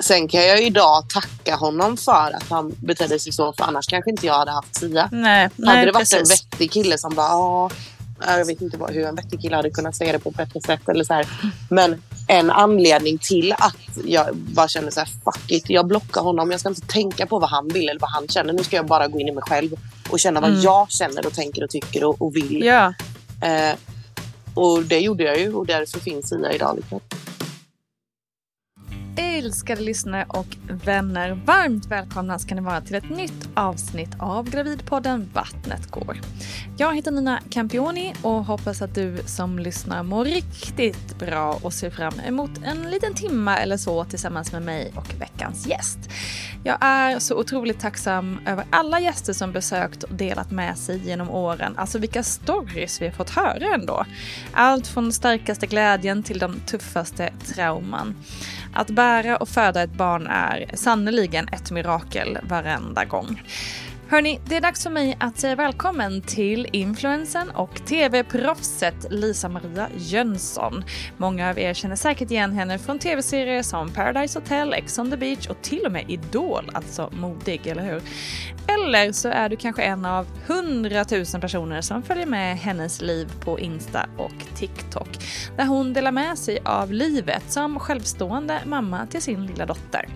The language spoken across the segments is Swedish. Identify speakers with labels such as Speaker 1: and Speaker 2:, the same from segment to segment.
Speaker 1: Sen kan jag idag tacka honom för att han betedde sig så, för annars kanske inte jag hade haft Sia.
Speaker 2: Nej,
Speaker 1: hade
Speaker 2: nej,
Speaker 1: det varit
Speaker 2: precis.
Speaker 1: en vettig kille som bara, ja, jag vet inte vad- hur en vettig kille hade kunnat säga det på ett bättre sätt. Eller så här. Men en anledning till att jag bara kände så här, fuck it, jag blockar honom. Jag ska inte tänka på vad han vill eller vad han känner. Nu ska jag bara gå in i mig själv och känna vad
Speaker 2: Mm.
Speaker 1: jag känner och tänker och tycker och, och vill.
Speaker 2: Ja,
Speaker 1: Eh, och det gjorde jag ju och därför finns Sia idag. Liksom.
Speaker 2: Älskade lyssnare och vänner, varmt välkomna ska ni vara till ett nytt avsnitt av Gravidpodden Vattnet går. Jag heter Nina Campioni och hoppas att du som lyssnar mår riktigt bra och ser fram emot en liten timma eller så tillsammans med mig och veckans gäst. Jag är så otroligt tacksam över alla gäster som besökt och delat med sig genom åren. Alltså vilka stories vi har fått höra ändå. Allt från starkaste glädjen till de tuffaste trauman. Att bära och föda ett barn är sannoliken ett mirakel varenda gång. Hörni, det är dags för mig att säga välkommen till influensen och tv-proffset Lisa-Maria Jönsson. Många av er känner säkert igen henne från tv-serier som Paradise Hotel, Ex on the beach och till och med Idol, alltså modig, eller hur? Eller så är du kanske en av hundratusen personer som följer med hennes liv på Insta och TikTok, där hon delar med sig av livet som självstående mamma till sin lilla dotter.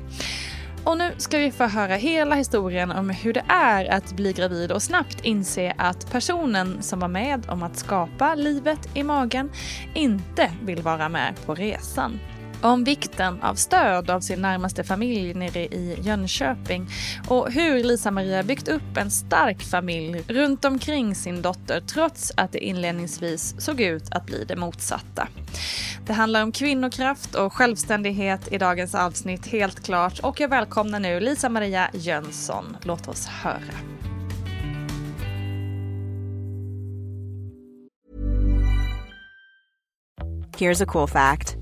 Speaker 2: Och nu ska vi få höra hela historien om hur det är att bli gravid och snabbt inse att personen som var med om att skapa livet i magen inte vill vara med på resan. Om vikten av stöd av sin närmaste familj nere i Jönköping och hur Lisa-Maria byggt upp en stark familj runt omkring sin dotter trots att det inledningsvis såg ut att bli det motsatta. Det handlar om kvinnokraft och självständighet i dagens avsnitt helt klart och jag välkomnar nu Lisa-Maria Jönsson. Låt oss höra.
Speaker 3: Here's a cool fact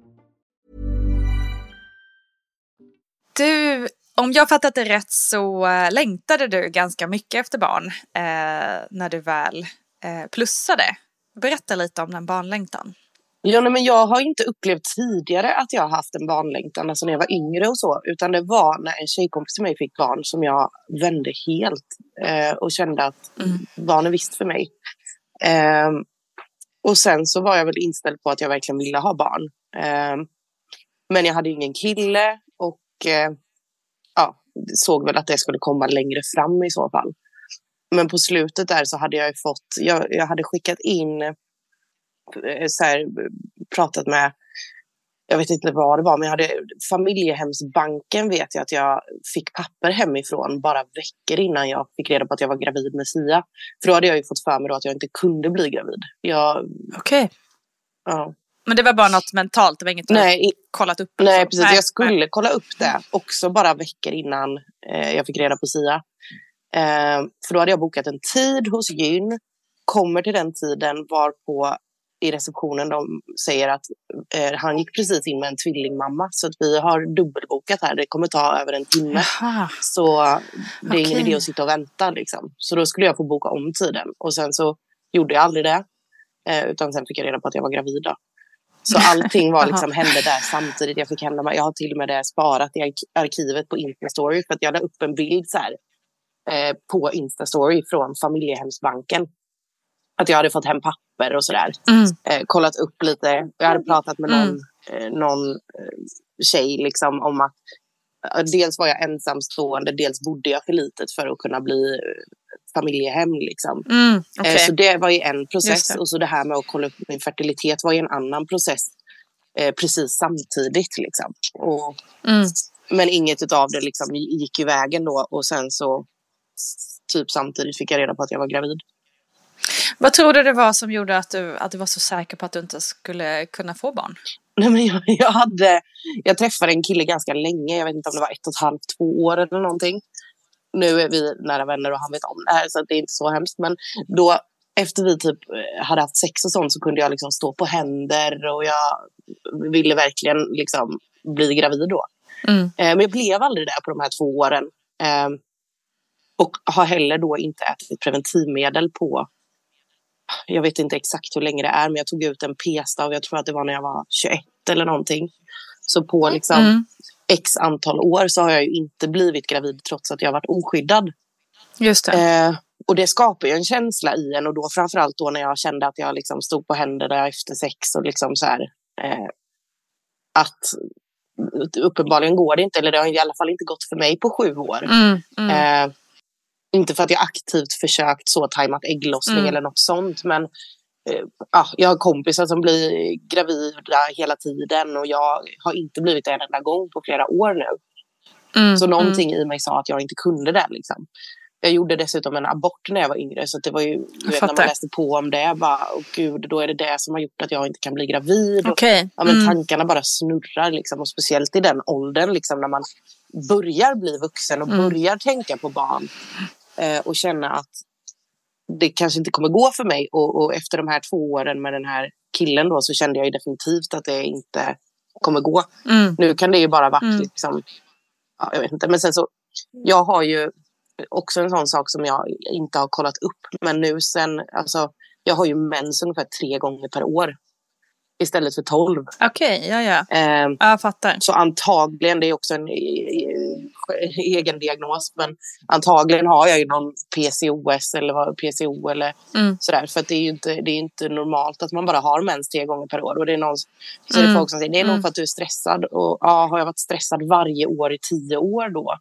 Speaker 2: Du, om jag fattat det rätt så eh, längtade du ganska mycket efter barn eh, när du väl eh, plussade. Berätta lite om den barnlängtan.
Speaker 1: Ja, nej, men jag har inte upplevt tidigare att jag har haft en barnlängtan, alltså när jag var yngre och så, utan det var när en tjejkompis till mig fick barn som jag vände helt eh, och kände att
Speaker 2: Mm.
Speaker 1: barn är visst för mig. Eh, och sen så var jag väl inställd på att jag verkligen ville ha barn. Eh, men jag hade ingen kille ja, såg väl att det skulle komma längre fram i så fall. Men på slutet där så hade jag ju fått, jag, jag hade skickat in eh, så här, pratat med, jag vet inte vad det var, men jag hade familjehemsbanken vet jag att jag fick papper hemifrån bara veckor innan jag fick reda på att jag var gravid med Sia. För då hade jag ju fått för mig då att jag inte kunde bli gravid. Jag,
Speaker 2: Okej.
Speaker 1: ja.
Speaker 2: Men det var bara något mentalt, det var inget
Speaker 1: Nej,
Speaker 2: kollat upp?
Speaker 1: Nej,
Speaker 2: liksom?
Speaker 1: precis. jag skulle kolla upp det också bara veckor innan eh, jag fick reda på Sia. Eh, för då hade jag bokat en tid hos gyn. Kommer till den tiden varpå i receptionen de säger att eh, han gick precis in med en tvillingmamma. Så att vi har dubbelbokat här. Det kommer ta över en timme.
Speaker 2: Jaha.
Speaker 1: Så det är ingen
Speaker 2: Okej.
Speaker 1: idé att sitta och vänta. Liksom. Så då skulle jag få boka om tiden. Och sen så gjorde jag aldrig det. Eh, utan sen fick jag reda på att jag var gravid. Då. Så allting var liksom, hände där samtidigt. Jag fick hända, jag har till och med det sparat i ark- arkivet på Instastory. För att jag la upp en bild så här, eh, på Instastory från familjehemsbanken. Att jag hade fått hem papper och sådär.
Speaker 2: Mm.
Speaker 1: Eh, kollat upp lite. Jag hade pratat med någon,
Speaker 2: Mm.
Speaker 1: eh, någon eh, tjej liksom, om att eh, dels var jag ensamstående, dels bodde jag för litet för att kunna bli eh, familjehem. Liksom.
Speaker 2: Mm,
Speaker 1: Eh,
Speaker 2: okej.
Speaker 1: Så det var ju en process. Och så det här med att kolla upp min fertilitet var ju en annan process. Eh, precis samtidigt. Liksom. Och,
Speaker 2: Mm.
Speaker 1: men inget av det liksom gick i vägen då. Och sen så typ samtidigt fick jag reda på att jag var gravid.
Speaker 2: Vad tror du det var som gjorde att du, att du var så säker på att du inte skulle kunna få barn?
Speaker 1: Nej, men jag, jag, hade, jag träffade en kille ganska länge. Jag vet inte om det var ett och ett halvt, två år eller någonting. Nu är vi nära vänner och han vet om det här så det är inte så hemskt. Men då efter vi typ hade haft sex och sånt så kunde jag liksom stå på händer och jag ville verkligen liksom bli gravid då.
Speaker 2: Mm.
Speaker 1: Eh, men jag blev aldrig det på de här två åren. Eh, och har heller då inte ätit preventivmedel på, jag vet inte exakt hur länge det är, men jag tog ut en p-stav, jag tror att det var när jag var 21 eller någonting. Så på liksom
Speaker 2: Mm.
Speaker 1: X antal år så har jag ju inte blivit gravid trots att jag har varit oskyddad.
Speaker 2: Just det.
Speaker 1: Eh, och det skapar ju en känsla i en och då framförallt då när jag kände att jag liksom stod på händer där jag efter sex och liksom så här. Eh, att uppenbarligen går det inte, eller det har i alla fall inte gått för mig på sju år.
Speaker 2: Mm, mm.
Speaker 1: Eh, inte för att jag aktivt försökt så tajmat ägglossning
Speaker 2: Mm.
Speaker 1: eller något sånt, men ja, jag har kompisar som blir gravida hela tiden och jag har inte blivit det en enda gång på flera år nu.
Speaker 2: Mm,
Speaker 1: Så någonting i mig sa att jag inte kunde det. Liksom. Jag gjorde dessutom en abort när jag var yngre. Så det var ju, vet, när man läste på om det, bara, åh gud, då är det det som har gjort att jag inte kan bli gravid. Och,
Speaker 2: Okej.
Speaker 1: ja, men
Speaker 2: Mm.
Speaker 1: Tankarna bara snurrar, liksom, och speciellt i den åldern liksom, när man börjar bli vuxen och
Speaker 2: Mm.
Speaker 1: börjar tänka på barn. Eh, och känna att det kanske inte kommer gå för mig. Och, och efter de här två åren med den här killen då, så kände jag ju definitivt att det inte kommer gå.
Speaker 2: Mm.
Speaker 1: Nu kan det ju bara varit
Speaker 2: Mm.
Speaker 1: liksom, ja, jag vet inte. Men sen så, jag har ju också en sån sak som jag inte har kollat upp. Men nu sen, alltså, jag har ju mens ungefär tre gånger per år. Istället för tolv.
Speaker 2: Okej, ja ja.
Speaker 1: Eh,
Speaker 2: Ja, Jag fattar.
Speaker 1: så antagligen, det är också en egen diagnos, men antagligen har jag ju någon PCOS eller vad, PCO eller
Speaker 2: Mm.
Speaker 1: sådär. För det är ju inte, det är inte normalt att man bara har mens tre gånger per år. Och det är någon, så är
Speaker 2: Mm.
Speaker 1: det folk som säger, det är nog
Speaker 2: Mm.
Speaker 1: för att du är stressad. Och ja, har jag varit stressad varje år i tio år då?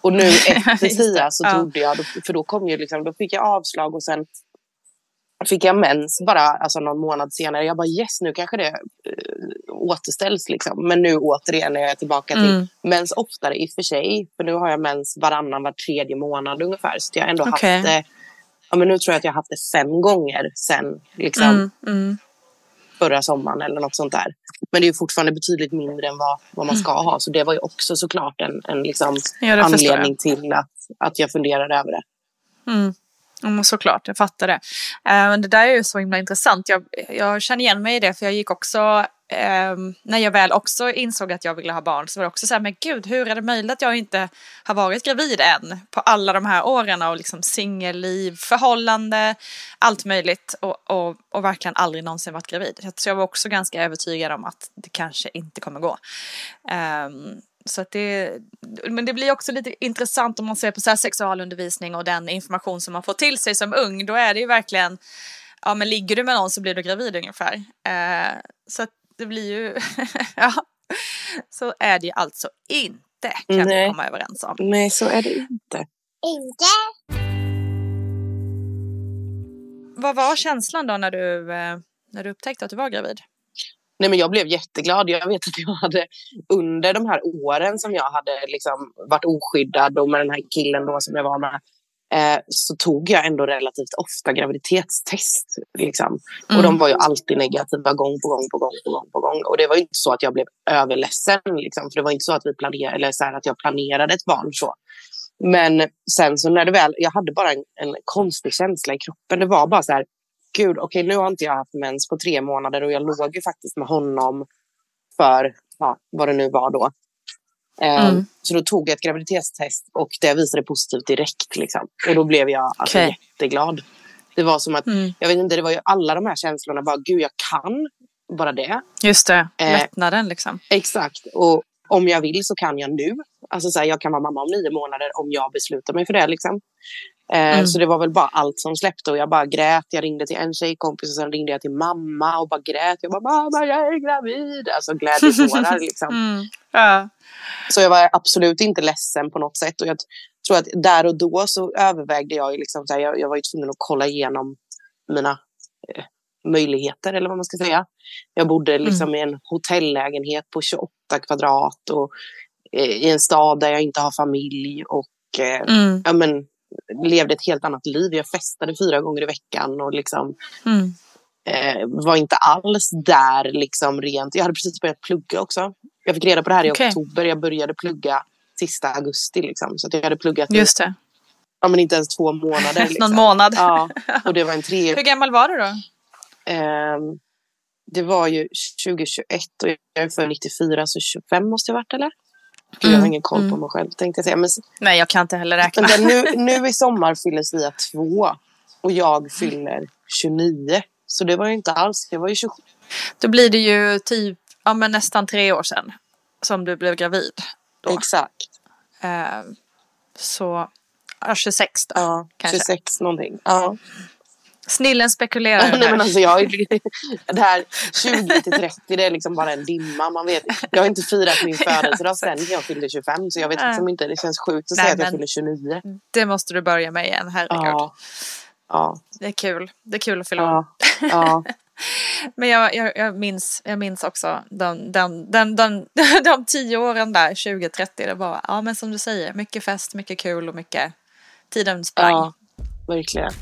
Speaker 1: Och nu efter Sia så
Speaker 2: ja.
Speaker 1: trodde jag, för då kom ju liksom, då fick jag avslag och sen fick jag mens bara alltså någon månad senare. Jag bara yes, nu kanske det eh, återställs liksom. Men nu återigen är jag tillbaka till
Speaker 2: Mm.
Speaker 1: mens oftare i och för sig. För nu har jag mens varannan, var tredje månad ungefär. Så jag har ändå
Speaker 2: Okej.
Speaker 1: haft det, ja men nu tror jag att jag har haft det fem gånger sen liksom
Speaker 2: Mm. Mm.
Speaker 1: förra sommaren eller något sånt där. Men det är fortfarande betydligt mindre än vad, vad man ska ha. Så det var ju också såklart en, en liksom
Speaker 2: Ja,
Speaker 1: anledning till att, att jag funderade över det.
Speaker 2: Mm. Ja, men såklart, jag fattar det. Eh, men det där är ju så himla intressant. Jag, jag känner igen mig i det för jag gick också Um, när jag väl också insåg att jag ville ha barn så var det också så här, men gud, hur är det möjligt att jag inte har varit gravid än på alla de här åren av liksom singelliv, förhållande, allt möjligt och, och, och verkligen aldrig någonsin varit gravid. Så jag var också ganska övertygad om att det kanske inte kommer gå. Um, så att det, men det blir också lite intressant om man ser på så sexualundervisning och den information som man får till sig som ung. Då är det ju verkligen, ja men ligger du med någon så blir du gravid ungefär. Uh, så att det blir ju, ja, så är det ju alltså inte kan Nej. vi komma överens om.
Speaker 1: Nej, så är det inte.
Speaker 4: Inte.
Speaker 2: Vad var känslan då när du, eh, när du upptäckte att du var gravid?
Speaker 1: Nej, men jag blev jätteglad. Jag vet att jag hade under de här åren som jag hade liksom varit oskyddad och med den här killen då som jag var med eh, så tog jag ändå relativt ofta graviditetstest. Liksom. Mm. Och de var ju alltid negativa gång på gång på gång på gång på gång. Och det var inte så att jag blev överledsen. Liksom, för det var inte så att, vi planerade, eller så att jag planerade ett barn. så. Men sen så när det väl, jag hade bara en, en konstig känsla i kroppen. Det var bara så här, gud, okej okay, nu har inte jag haft mens på tre månader och jag låg ju faktiskt med honom för, ja, vad det nu var då. Ehm, mm. Så då tog jag ett graviditetstest och det visade positivt direkt. Liksom. Och då blev jag alltså, okay. jätteglad. Det var som att, mm. jag vet inte, det var ju alla de här känslorna. Bara, gud, jag kan bara det.
Speaker 2: Just det, eh, lättnaden liksom.
Speaker 1: Exakt. Och om jag vill så kan jag nu. Alltså så här, jag kan vara mamma om nio månader om jag beslutar mig för det. Liksom. Eh, mm. Så det var väl bara allt som släppte och jag bara grät. Jag ringde till en tjejkompis och sen ringde jag till mamma och bara grät. Jag bara mamma jag är gravid. Alltså glädjetårar liksom. Mm. Ja. Så jag var absolut inte ledsen på något sätt. Och jag tror att där och då så övervägde jag liksom, så här, jag, jag var ju tvungen att kolla igenom mina eh, möjligheter eller vad man ska säga. Jag bodde liksom mm. i en hotellägenhet på 28 kvadrat och eh, i en stad där jag inte har familj och eh, mm. ja, men, levde ett helt annat liv. Jag festade fyra gånger i veckan och liksom mm. eh, var inte alls där liksom rent. Jag hade precis börjat plugga också. Jag fick reda på det här i okay. oktober. Jag började plugga sista augusti liksom. Så jag hade pluggat
Speaker 2: Just det.
Speaker 1: Ja, men inte ens två månader. Liksom.
Speaker 2: Någon månad.
Speaker 1: Ja, och det var en tre...
Speaker 2: Hur gammal var du då?
Speaker 1: Eh, det var ju 2021 och jag är för 94 så 25 måste jag varit eller? Mm. Jag har ingen koll på mm. mig själv tänkte jag säga. Men,
Speaker 2: Nej, jag kan inte heller räkna.
Speaker 1: Men nu, nu i sommar fyller Svea två och jag fyller 29. Så det var ju inte alls, det var ju 27.
Speaker 2: Då blir det ju typ ja, men nästan tre år sedan som du blev gravid. Då.
Speaker 1: Exakt.
Speaker 2: Eh, så ja, 26 då,
Speaker 1: ja, kanske. 26 någonting. Ja.
Speaker 2: Snillen spekulerar.
Speaker 1: Nej, men alltså jag, det här 20 till 30 det är liksom bara en dimma. Man vet, jag har inte firat min födelsedag sen jag fyllde 25 så jag vet liksom inte. Det känns sjukt att Nej, säga att jag fyller 29.
Speaker 2: Det måste du börja med igen, herregud. Ja.
Speaker 1: ja.
Speaker 2: Det är kul. Det är kul att fylla
Speaker 1: ja. ja.
Speaker 2: Men jag, jag, jag, minns, jag minns också de, de, de, de, de tio åren där, 2030. Det var, ja men som du säger, mycket fest, mycket kul och mycket tiden sprang. Ja,
Speaker 1: verkligen.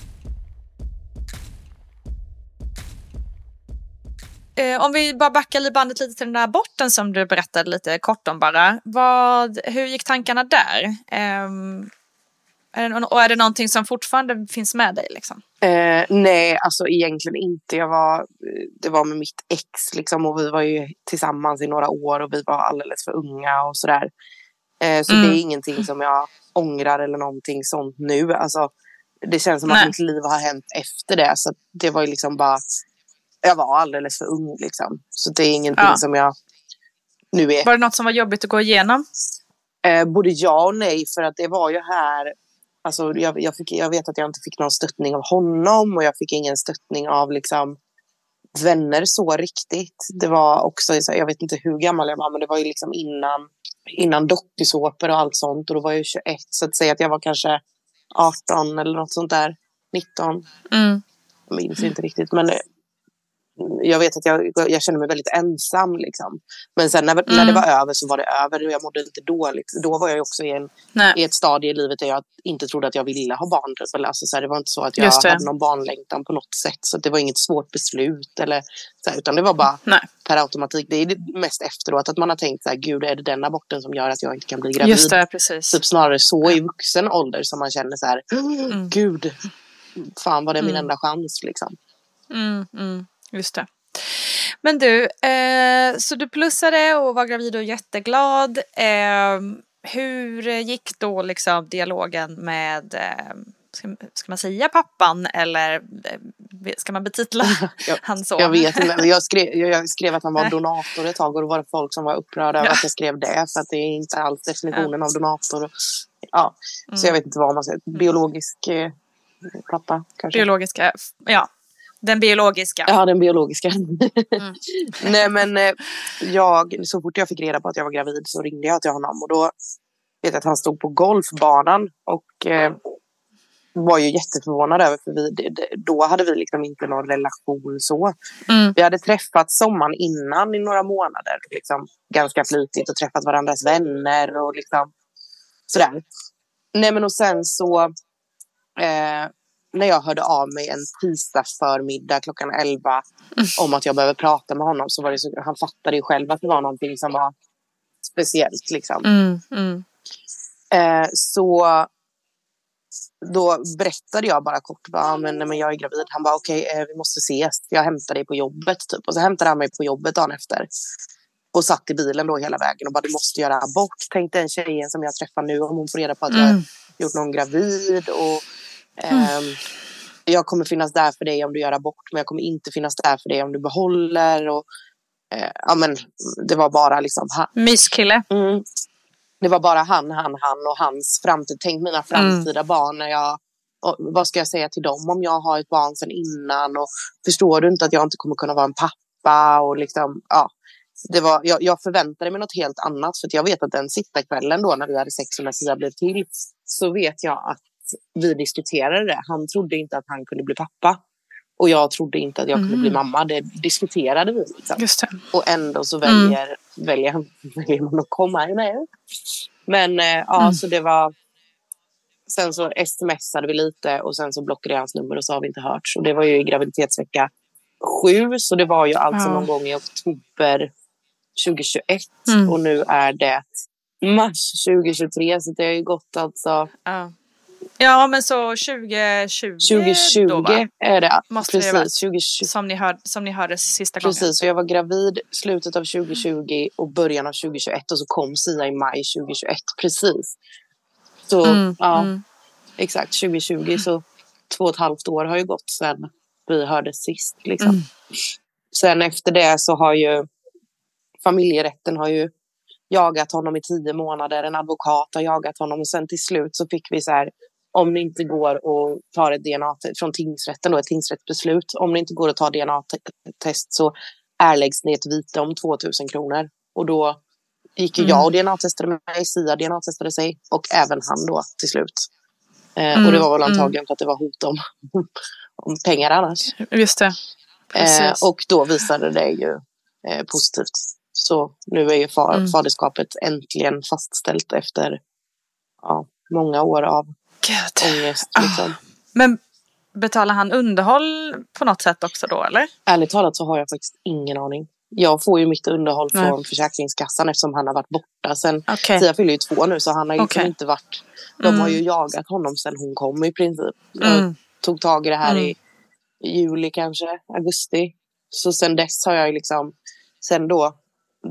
Speaker 2: Eh, om vi bara backar bandet lite till den där aborten som du berättade lite kort om bara. Vad, hur gick tankarna där? Eh, är det, och är det någonting som fortfarande finns med dig? Liksom?
Speaker 1: Eh, nej, alltså egentligen inte. Jag var, det var med mitt ex liksom, och vi var ju tillsammans i några år och vi var alldeles för unga och sådär. Eh, så mm. det är ingenting som jag ångrar eller någonting sånt nu. Alltså, det känns som nej. att mitt liv har hänt efter det. Så det var ju liksom bara jag var alldeles för ung liksom. Så det är ingenting ja. som jag nu är.
Speaker 2: Var det något som var jobbigt att gå igenom?
Speaker 1: Eh, både ja och nej, för att det var ju här Alltså, jag, jag, fick, jag vet att jag inte fick någon stöttning av honom och jag fick ingen stöttning av liksom, vänner så riktigt. Det var också, jag vet inte hur gammal jag var, men det var ju liksom innan, innan dokusåpor och allt sånt. Och då var jag 21, så att säga att jag var kanske 18 eller något sånt där. 19. Mm. Jag minns inte riktigt, men jag vet att jag, jag kände mig väldigt ensam. Liksom. Men sen när, mm. när det mm. var över så var det över och jag mådde inte dåligt. Då var jag också i, en, i ett stadie i livet där jag inte trodde att jag ville ha barn. Typ. Alltså, så här, det var inte så att jag hade någon barnlängtan på något sätt. Så det var inget svårt beslut. Eller, så här, utan det var bara Nej. per automatik. Det är det mest efteråt att man har tänkt så här, gud är det den aborten som gör att jag inte kan bli gravid?
Speaker 2: Just det, precis.
Speaker 1: Typ snarare så i vuxen ålder som man känner så här, mm. gud fan var det min
Speaker 2: Mm.
Speaker 1: enda chans liksom.
Speaker 2: Mm, mm, just det. Men du, eh, så du plussade och var gravid och jätteglad. Eh, hur gick då liksom dialogen med, eh, ska, ska man säga pappan eller eh, ska man betitla
Speaker 1: Jag-
Speaker 2: hans son?
Speaker 1: Jag vet inte, men jag skrev, jag skrev att han var donator ett tag och då var det folk som var upprörda över
Speaker 2: Ja.
Speaker 1: att jag skrev det för att det är inte alls definitionen av donator. Ja, Så jag vet inte vad man säger. Biologisk eh, pappa kanske.
Speaker 2: Biologiska, ja. Den biologiska.
Speaker 1: Ja, den biologiska.
Speaker 2: Mm.
Speaker 1: Nej, men eh, jag, så fort jag fick reda på att jag var gravid så ringde jag till honom och då vet jag att han stod på golfbanan och eh, var ju jätteförvånad över för vi, då hade vi liksom inte någon relation så.
Speaker 2: Mm.
Speaker 1: Vi hade träffats sommaren innan i några månader, liksom, ganska flitigt och träffat varandras vänner och liksom sådär. Nej men och sen så eh, när jag hörde av mig en tisdag förmiddag klockan 11 om att jag behöver prata med honom så var det så, han fattade ju själv att det var någonting som var speciellt liksom.
Speaker 2: Mm, mm.
Speaker 1: Eh, så då berättade jag bara kort, bara, "Ja, men, men jag är gravid. Han bara okej, eh, vi måste ses. Jag hämtar dig på jobbet typ. Och så hämtade han mig på jobbet dagen efter. Och satt i bilen då hela vägen och bara du måste göra abort. Tänk den tjejen som jag träffar nu om hon får reda på att jag har
Speaker 2: Mm.
Speaker 1: gjort någon gravid. Och, ehm, Jag kommer finnas där för dig om du gör abort men jag kommer inte finnas där för dig om du behåller. Och, eh, ja, men, det var bara liksom ha-
Speaker 2: Myskille.
Speaker 1: Mm. Det var bara han, han, han och hans framtid. Tänk mina framtida barn när jag... Och vad ska jag säga till dem om jag har ett barn sedan innan? Och förstår du inte att jag inte kommer kunna vara en pappa? Och liksom, ja. Det var, jag, jag förväntade mig något helt annat. För jag vet att den sista kvällen då när vi hade sex och när Sia blev till. Så vet jag att vi diskuterade det. Han trodde inte att han kunde bli pappa. Och jag trodde inte att jag kunde bli mamma. Det diskuterade vi. Liksom. Och ändå så väljer, väljer, han, väljer man att komma med. Men eh, ja, så det var... Sen så smsade vi lite och sen så blockade jag hans nummer och så har vi inte hört. Så det var ju i graviditetsvecka sju. Så det var ju alltså
Speaker 2: Ja.
Speaker 1: någon gång i oktober 2021.
Speaker 2: Mm.
Speaker 1: Och nu är det mars 2023. Så det har ju gått alltså...
Speaker 2: Ja. Ja, men så 2020,
Speaker 1: 2020
Speaker 2: då va?
Speaker 1: är det.
Speaker 2: Måste det vara.
Speaker 1: Precis, 2020.
Speaker 2: Som ni, hörde, som ni hörde sista gången.
Speaker 1: Precis, så jag var gravid slutet av 2020 och början av 2021 och så kom Sia i maj 2021. Precis. Så
Speaker 2: Mm,
Speaker 1: ja,
Speaker 2: mm.
Speaker 1: exakt 2020 så två och ett halvt år har ju gått sedan vi hördes sist. Liksom.
Speaker 2: Mm.
Speaker 1: Sen efter det så har ju familjerätten har ju jagat honom i tio månader. En advokat har jagat honom och sen till slut så fick vi så här om det inte går att ta ett DNA från tingsrätten då ett tingsrättsbeslut. Om det inte går att ta DNA-test så erläggs det ett vite om 2000 kronor. Och då gick ju
Speaker 2: Mm.
Speaker 1: jag och DNA-testade mig, Sia DNA-testade sig och även han då till slut. Eh,
Speaker 2: Mm,
Speaker 1: Och det var väl
Speaker 2: mm.
Speaker 1: antagligen för att det var hot om, om pengar annars.
Speaker 2: Just det.
Speaker 1: Eh, och då visade det ju eh, positivt. Så nu är ju far,
Speaker 2: Mm.
Speaker 1: faderskapet äntligen fastställt efter ja, många år av
Speaker 2: Gud.
Speaker 1: ångest.
Speaker 2: Ah.
Speaker 1: Liksom.
Speaker 2: Men betalar han underhåll på något sätt också då eller?
Speaker 1: Ärligt talat så har jag faktiskt ingen aning. Jag får ju mitt underhåll
Speaker 2: Nej.
Speaker 1: från Försäkringskassan eftersom han har varit borta sen.
Speaker 2: Okej.
Speaker 1: Sia fyller ju två nu så han har ju liksom
Speaker 2: Okej.
Speaker 1: inte varit... De
Speaker 2: Mm.
Speaker 1: har ju jagat honom sen hon kom i princip. Jag
Speaker 2: Mm.
Speaker 1: tog tag i det här
Speaker 2: Mm.
Speaker 1: i juli kanske, augusti. Så sen dess har jag ju liksom, sen då,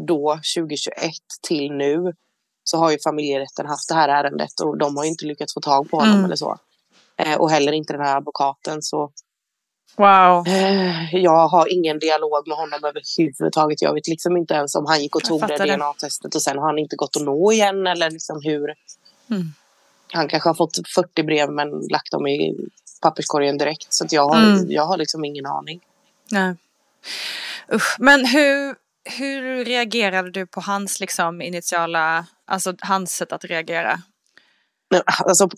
Speaker 1: då 2021 till nu så har ju familjerätten haft det här ärendet och de har inte lyckats få tag på honom
Speaker 2: Mm.
Speaker 1: eller så. Eh, och heller inte den här advokaten så
Speaker 2: Wow.
Speaker 1: eh, jag har ingen dialog med honom överhuvudtaget. Jag vet liksom inte ens om han gick och tog det. DNA-testet och sen har han inte gått att nå igen eller liksom hur.
Speaker 2: Mm.
Speaker 1: Han kanske har fått 40 brev men lagt dem i papperskorgen direkt så jag, har,
Speaker 2: Mm.
Speaker 1: jag har liksom ingen aning.
Speaker 2: Nej. Usch. Men hur, hur reagerade du på hans liksom initiala, alltså hans sätt att reagera?
Speaker 1: Alltså,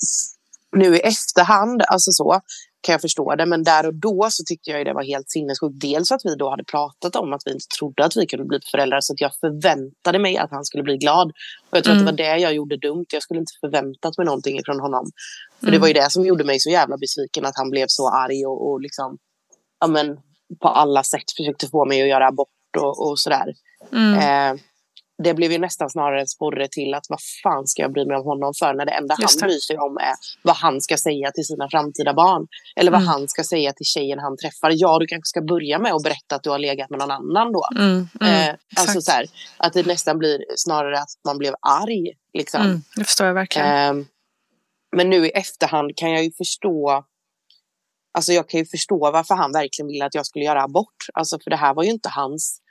Speaker 1: nu i efterhand, alltså så, kan jag förstå det. Men där och då så tyckte jag det var helt sinnessjukt. Dels att vi då hade pratat om att vi inte trodde att vi kunde bli föräldrar. Så att jag förväntade mig att han skulle bli glad. Och jag tror
Speaker 2: Mm.
Speaker 1: att det var det jag gjorde dumt. Jag skulle inte förväntat mig någonting från honom. För det
Speaker 2: Mm.
Speaker 1: var ju det som gjorde mig så jävla besviken. Att han blev så arg och, och liksom, ja men på alla sätt försökte få mig att göra abort och, och sådär.
Speaker 2: Mm.
Speaker 1: Eh, det blev ju nästan snarare en sporre till att vad fan ska jag bry mig om honom för när det enda
Speaker 2: Just
Speaker 1: han bryr sig om är vad han ska säga till sina framtida barn. Eller vad
Speaker 2: Mm.
Speaker 1: han ska säga till tjejen han träffar. Ja, du kanske ska börja med att berätta att du har legat med någon annan då.
Speaker 2: Mm, mm,
Speaker 1: eh, alltså så här, att det nästan blir snarare att man blev arg. Liksom.
Speaker 2: Mm, det förstår jag verkligen.
Speaker 1: Ehm, men nu i efterhand kan jag ju förstå Alltså jag kan ju förstå varför han verkligen ville att jag skulle göra abort. Alltså för det här var ju inte hans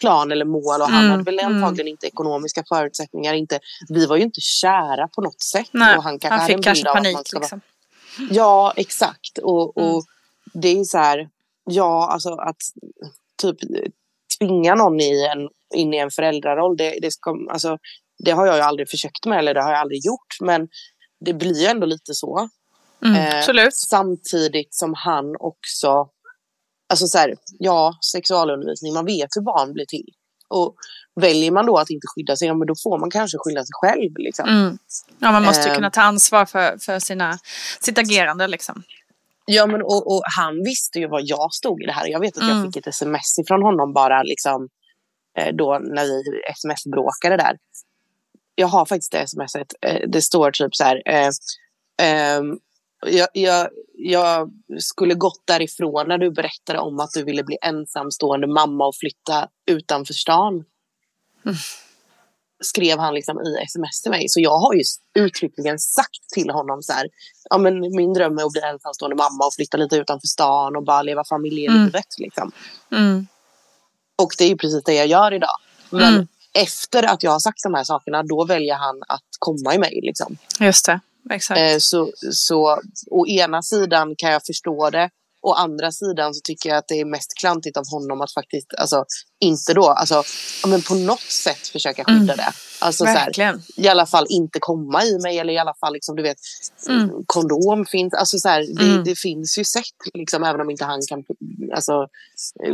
Speaker 1: plan eller mål och han
Speaker 2: Mm,
Speaker 1: hade väl
Speaker 2: mm.
Speaker 1: antagligen inte ekonomiska förutsättningar. Inte, vi var ju inte kära på något sätt.
Speaker 2: Nej,
Speaker 1: och han kanske
Speaker 2: han
Speaker 1: hade en
Speaker 2: fick
Speaker 1: bild
Speaker 2: kanske panik.
Speaker 1: ska vara-
Speaker 2: Liksom.
Speaker 1: Ja, exakt. Och, och
Speaker 2: Mm.
Speaker 1: det är så här, ja, alltså att typ tvinga någon i en, in i en föräldraroll, det, det, ska, alltså, det har jag ju aldrig försökt med eller det har jag aldrig gjort. Men det blir ju ändå lite så.
Speaker 2: Mm,
Speaker 1: Eh. Samtidigt som han också, alltså så här, ja, sexualundervisning, man vet hur barn blir till. Och väljer man då att inte skydda sig, ja, men då får man kanske skylla sig själv. Liksom.
Speaker 2: Mm. Ja, man måste ju
Speaker 1: Ehm.
Speaker 2: kunna ta ansvar för, för sina, sitt agerande. Liksom.
Speaker 1: Ja, men och, och han visste ju vad jag stod i det här. Jag vet att
Speaker 2: Mm.
Speaker 1: jag fick ett sms från honom bara liksom eh, då när vi sms-bråkade där. Jag har faktiskt det smset. Eh, Det står typ så här. Eh, ehm, jag, jag, jag skulle gått därifrån när du berättade om att du ville bli ensamstående mamma och flytta utanför stan. Skrev han liksom i sms till mig. Så jag har ju uttryckligen sagt till honom så här. Ja, men min dröm är att bli ensamstående mamma och flytta lite utanför stan och bara leva familjelivet. Liksom.
Speaker 2: Mm.
Speaker 1: Och det är ju precis det jag gör idag. Men
Speaker 2: Mm.
Speaker 1: efter att jag har sagt de här sakerna, då väljer han att komma i mig. Liksom.
Speaker 2: Just det, exakt.
Speaker 1: Eh, så, så å ena sidan kan jag förstå det. Å andra sidan så tycker jag att det är mest klantigt av honom att faktiskt, alltså inte då, alltså men på något sätt försöka skydda det. Alltså så här, i alla fall inte komma i mig eller i alla fall liksom, du vet,
Speaker 2: Mm.
Speaker 1: kondom finns, alltså så här, det,
Speaker 2: Mm.
Speaker 1: det finns ju sätt liksom, även om inte han kan alltså,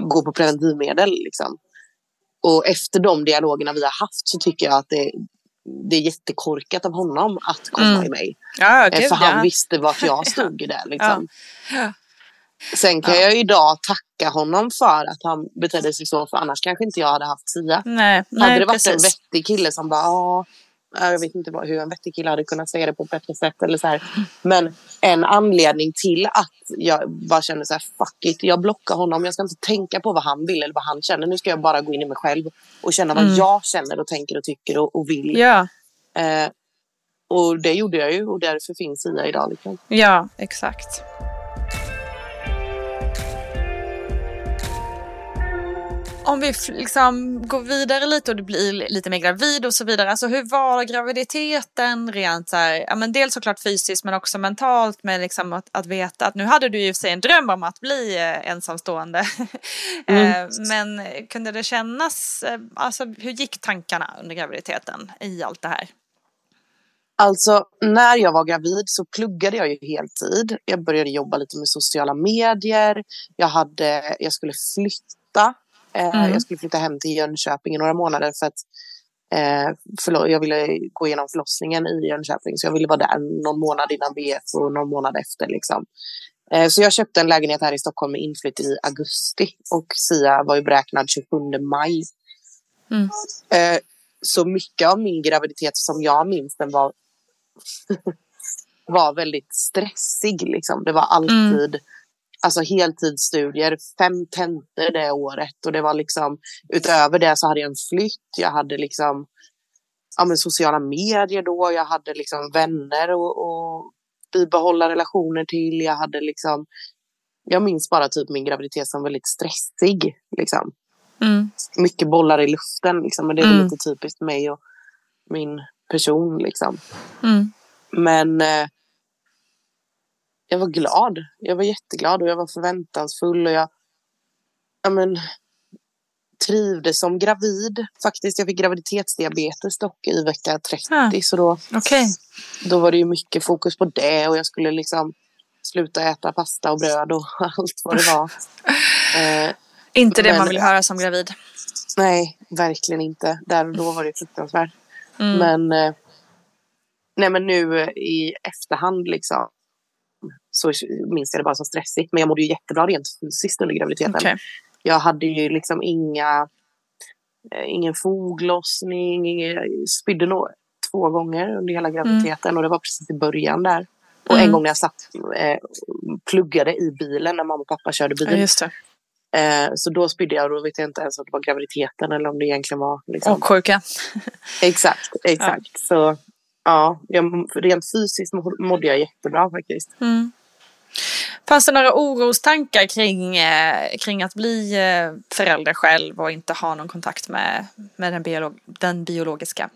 Speaker 1: gå på preventivmedel liksom. Och efter de dialogerna vi har haft så tycker jag att det, det är jättekorkat av honom att komma
Speaker 2: Mm.
Speaker 1: i mig.
Speaker 2: Ja,
Speaker 1: Eh,
Speaker 2: gud
Speaker 1: För han
Speaker 2: ja.
Speaker 1: visste vart jag stod där. Liksom.
Speaker 2: Ja.
Speaker 1: Sen kan
Speaker 2: Ja.
Speaker 1: jag idag tacka honom för att han betedde sig så, för annars kanske inte jag hade haft Sia.
Speaker 2: Nej,
Speaker 1: hade
Speaker 2: nej
Speaker 1: det varit en
Speaker 2: precis.
Speaker 1: vettig kille som bara, jag vet inte vad, hur en vettig kille hade kunnat säga det på ett bättre sätt. Eller så här. Men en anledning till att jag bara känner så här, fuck it, jag blockar honom. Jag ska inte tänka på vad han vill eller vad han känner. Nu ska jag bara gå in i mig själv och känna vad
Speaker 2: Mm.
Speaker 1: jag känner och tänker och tycker och, och vill.
Speaker 2: Ja,
Speaker 1: Eh, och det gjorde jag ju och därför finns Sia idag. Liksom.
Speaker 2: ja, exakt. Om vi liksom går vidare lite och du blir lite mer gravid och så vidare. Alltså hur var graviditeten rent så här, ja men dels såklart fysiskt men också mentalt med liksom att, att veta att nu hade du ju sig en dröm om att bli eh, ensamstående. eh, men kunde det kännas, eh, alltså hur gick tankarna under graviditeten i allt det här?
Speaker 1: Alltså, när jag var gravid så pluggade jag ju heltid. Jag började jobba lite med sociala medier. Jag, hade, jag skulle flytta. Eh,
Speaker 2: Mm.
Speaker 1: Jag skulle flytta hem till Jönköping i några månader för att eh, jag ville gå igenom förlossningen i Jönköping. Så jag ville vara där någon månad innan BF och någon månad efter. Liksom. Eh, så jag köpte en lägenhet här i Stockholm med inflytt i augusti. Och Sia var ju beräknad 27 maj.
Speaker 2: Mm.
Speaker 1: Eh, så mycket av min graviditet som jag minns den var var väldigt stressig. Liksom. Det var alltid alltså, heltidsstudier, fem tentor det året. Och det var liksom, utöver det så hade jag en flytt. Jag hade liksom, ja, men sociala medier då. Jag hade liksom vänner och, och bibehålla relationer till. Jag hade liksom, jag minns bara typ min graviditet som väldigt stressig. Liksom.
Speaker 2: Mm.
Speaker 1: Mycket bollar i luften. Liksom. Men det är
Speaker 2: Mm.
Speaker 1: lite typiskt mig och min person. Liksom.
Speaker 2: Mm.
Speaker 1: Men eh, jag var glad. Jag var jätteglad och jag var förväntansfull. Och jag ja, men, trivdes som gravid. Faktiskt, jag fick graviditetsdiabetes dock i vecka 30.
Speaker 2: Ah.
Speaker 1: Så då,
Speaker 2: Okej.
Speaker 1: då var det ju mycket fokus på det. Och jag skulle liksom sluta äta pasta och bröd och allt vad det var. eh,
Speaker 2: Inte det
Speaker 1: Men-
Speaker 2: man vill höra som gravid.
Speaker 1: nej, verkligen inte. Där och då var det fruktansvärt.
Speaker 2: Mm.
Speaker 1: Men, eh, nej, men nu i efterhand liksom, så minns jag det bara som stressigt. Men jag mådde ju jättebra rent fysiskt under graviditeten.
Speaker 2: Okej.
Speaker 1: Jag hade ju liksom inga... eh, ingen foglossning, ingen, spydde nog två gånger under hela graviditeten och det var precis i början där. Och en
Speaker 2: Mm.
Speaker 1: gång när jag satt eh, pluggade i bilen när mamma och pappa körde bil.
Speaker 2: Ja.
Speaker 1: Eh, så då spydde jag och då vet jag inte ens om det var graviditeten eller om det egentligen var liksom,
Speaker 2: Och sjuka.
Speaker 1: Exakt, exakt. Så ja, jag, rent fysiskt må- mådde jag jättebra faktiskt.
Speaker 2: Mm. Fanns det några orostankar kring, eh, kring att bli eh, förälder själv och inte ha någon kontakt med, med den, biolog, den biologiska?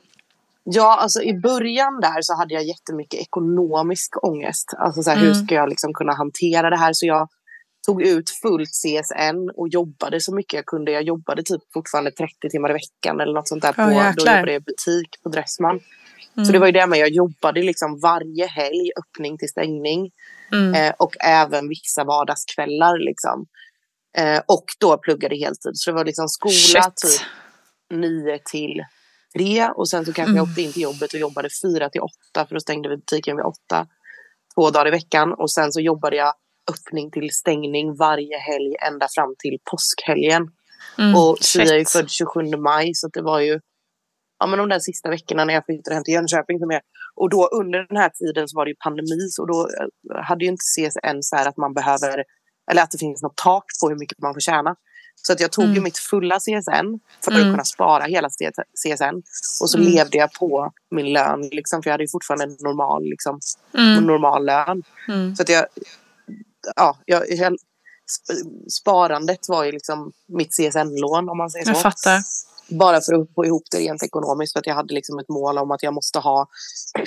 Speaker 1: Ja, alltså i början där så hade jag jättemycket ekonomisk ångest. Alltså så här, hur
Speaker 2: Mm.
Speaker 1: ska jag liksom kunna hantera det här? Så jag tog ut fullt CSN och jobbade så mycket jag kunde. Jag jobbade typ fortfarande 30 timmar i veckan eller något sånt där. På, då jobbade jag i butik på Dressman. Så
Speaker 2: Mm.
Speaker 1: det var ju det med, jag jobbade liksom varje helg, öppning till stängning.
Speaker 2: Mm.
Speaker 1: Eh, och även vissa vardagskvällar liksom. Eh, och då pluggade heltid. Så det var liksom skola
Speaker 2: Shit.
Speaker 1: typ nio till tre. Och sen så kanske jag åkte in till jobbet och jobbade fyra till åtta. För då stängde vi butiken vid åtta. Två dagar i veckan. Och sen så jobbade jag öppning till stängning varje helg ända fram till påskhelgen.
Speaker 2: Mm.
Speaker 1: Och Sia är född 27 maj så det var ju ja, men de där sista veckorna när jag flyttade hem till Jönköping. Som jag, och då under den här tiden så var det ju pandemi så då eh, hade ju inte CSN så här att man behöver eller att det finns något tak på hur mycket man får tjäna. Så att jag tog ju
Speaker 2: Mm.
Speaker 1: mitt fulla CSN för att
Speaker 2: Mm.
Speaker 1: kunna spara hela CSN. Och så
Speaker 2: Mm.
Speaker 1: levde jag på min lön, liksom, för jag hade ju fortfarande en normal, liksom,
Speaker 2: Mm.
Speaker 1: normal lön.
Speaker 2: Mm.
Speaker 1: Så att jag, ja, jag, jag, sp- sparandet var ju liksom mitt CSN-lån om man säger så.
Speaker 2: Jag fattar.
Speaker 1: Bara för att få ihop det rent ekonomiskt. För att jag hade liksom ett mål om att jag måste ha,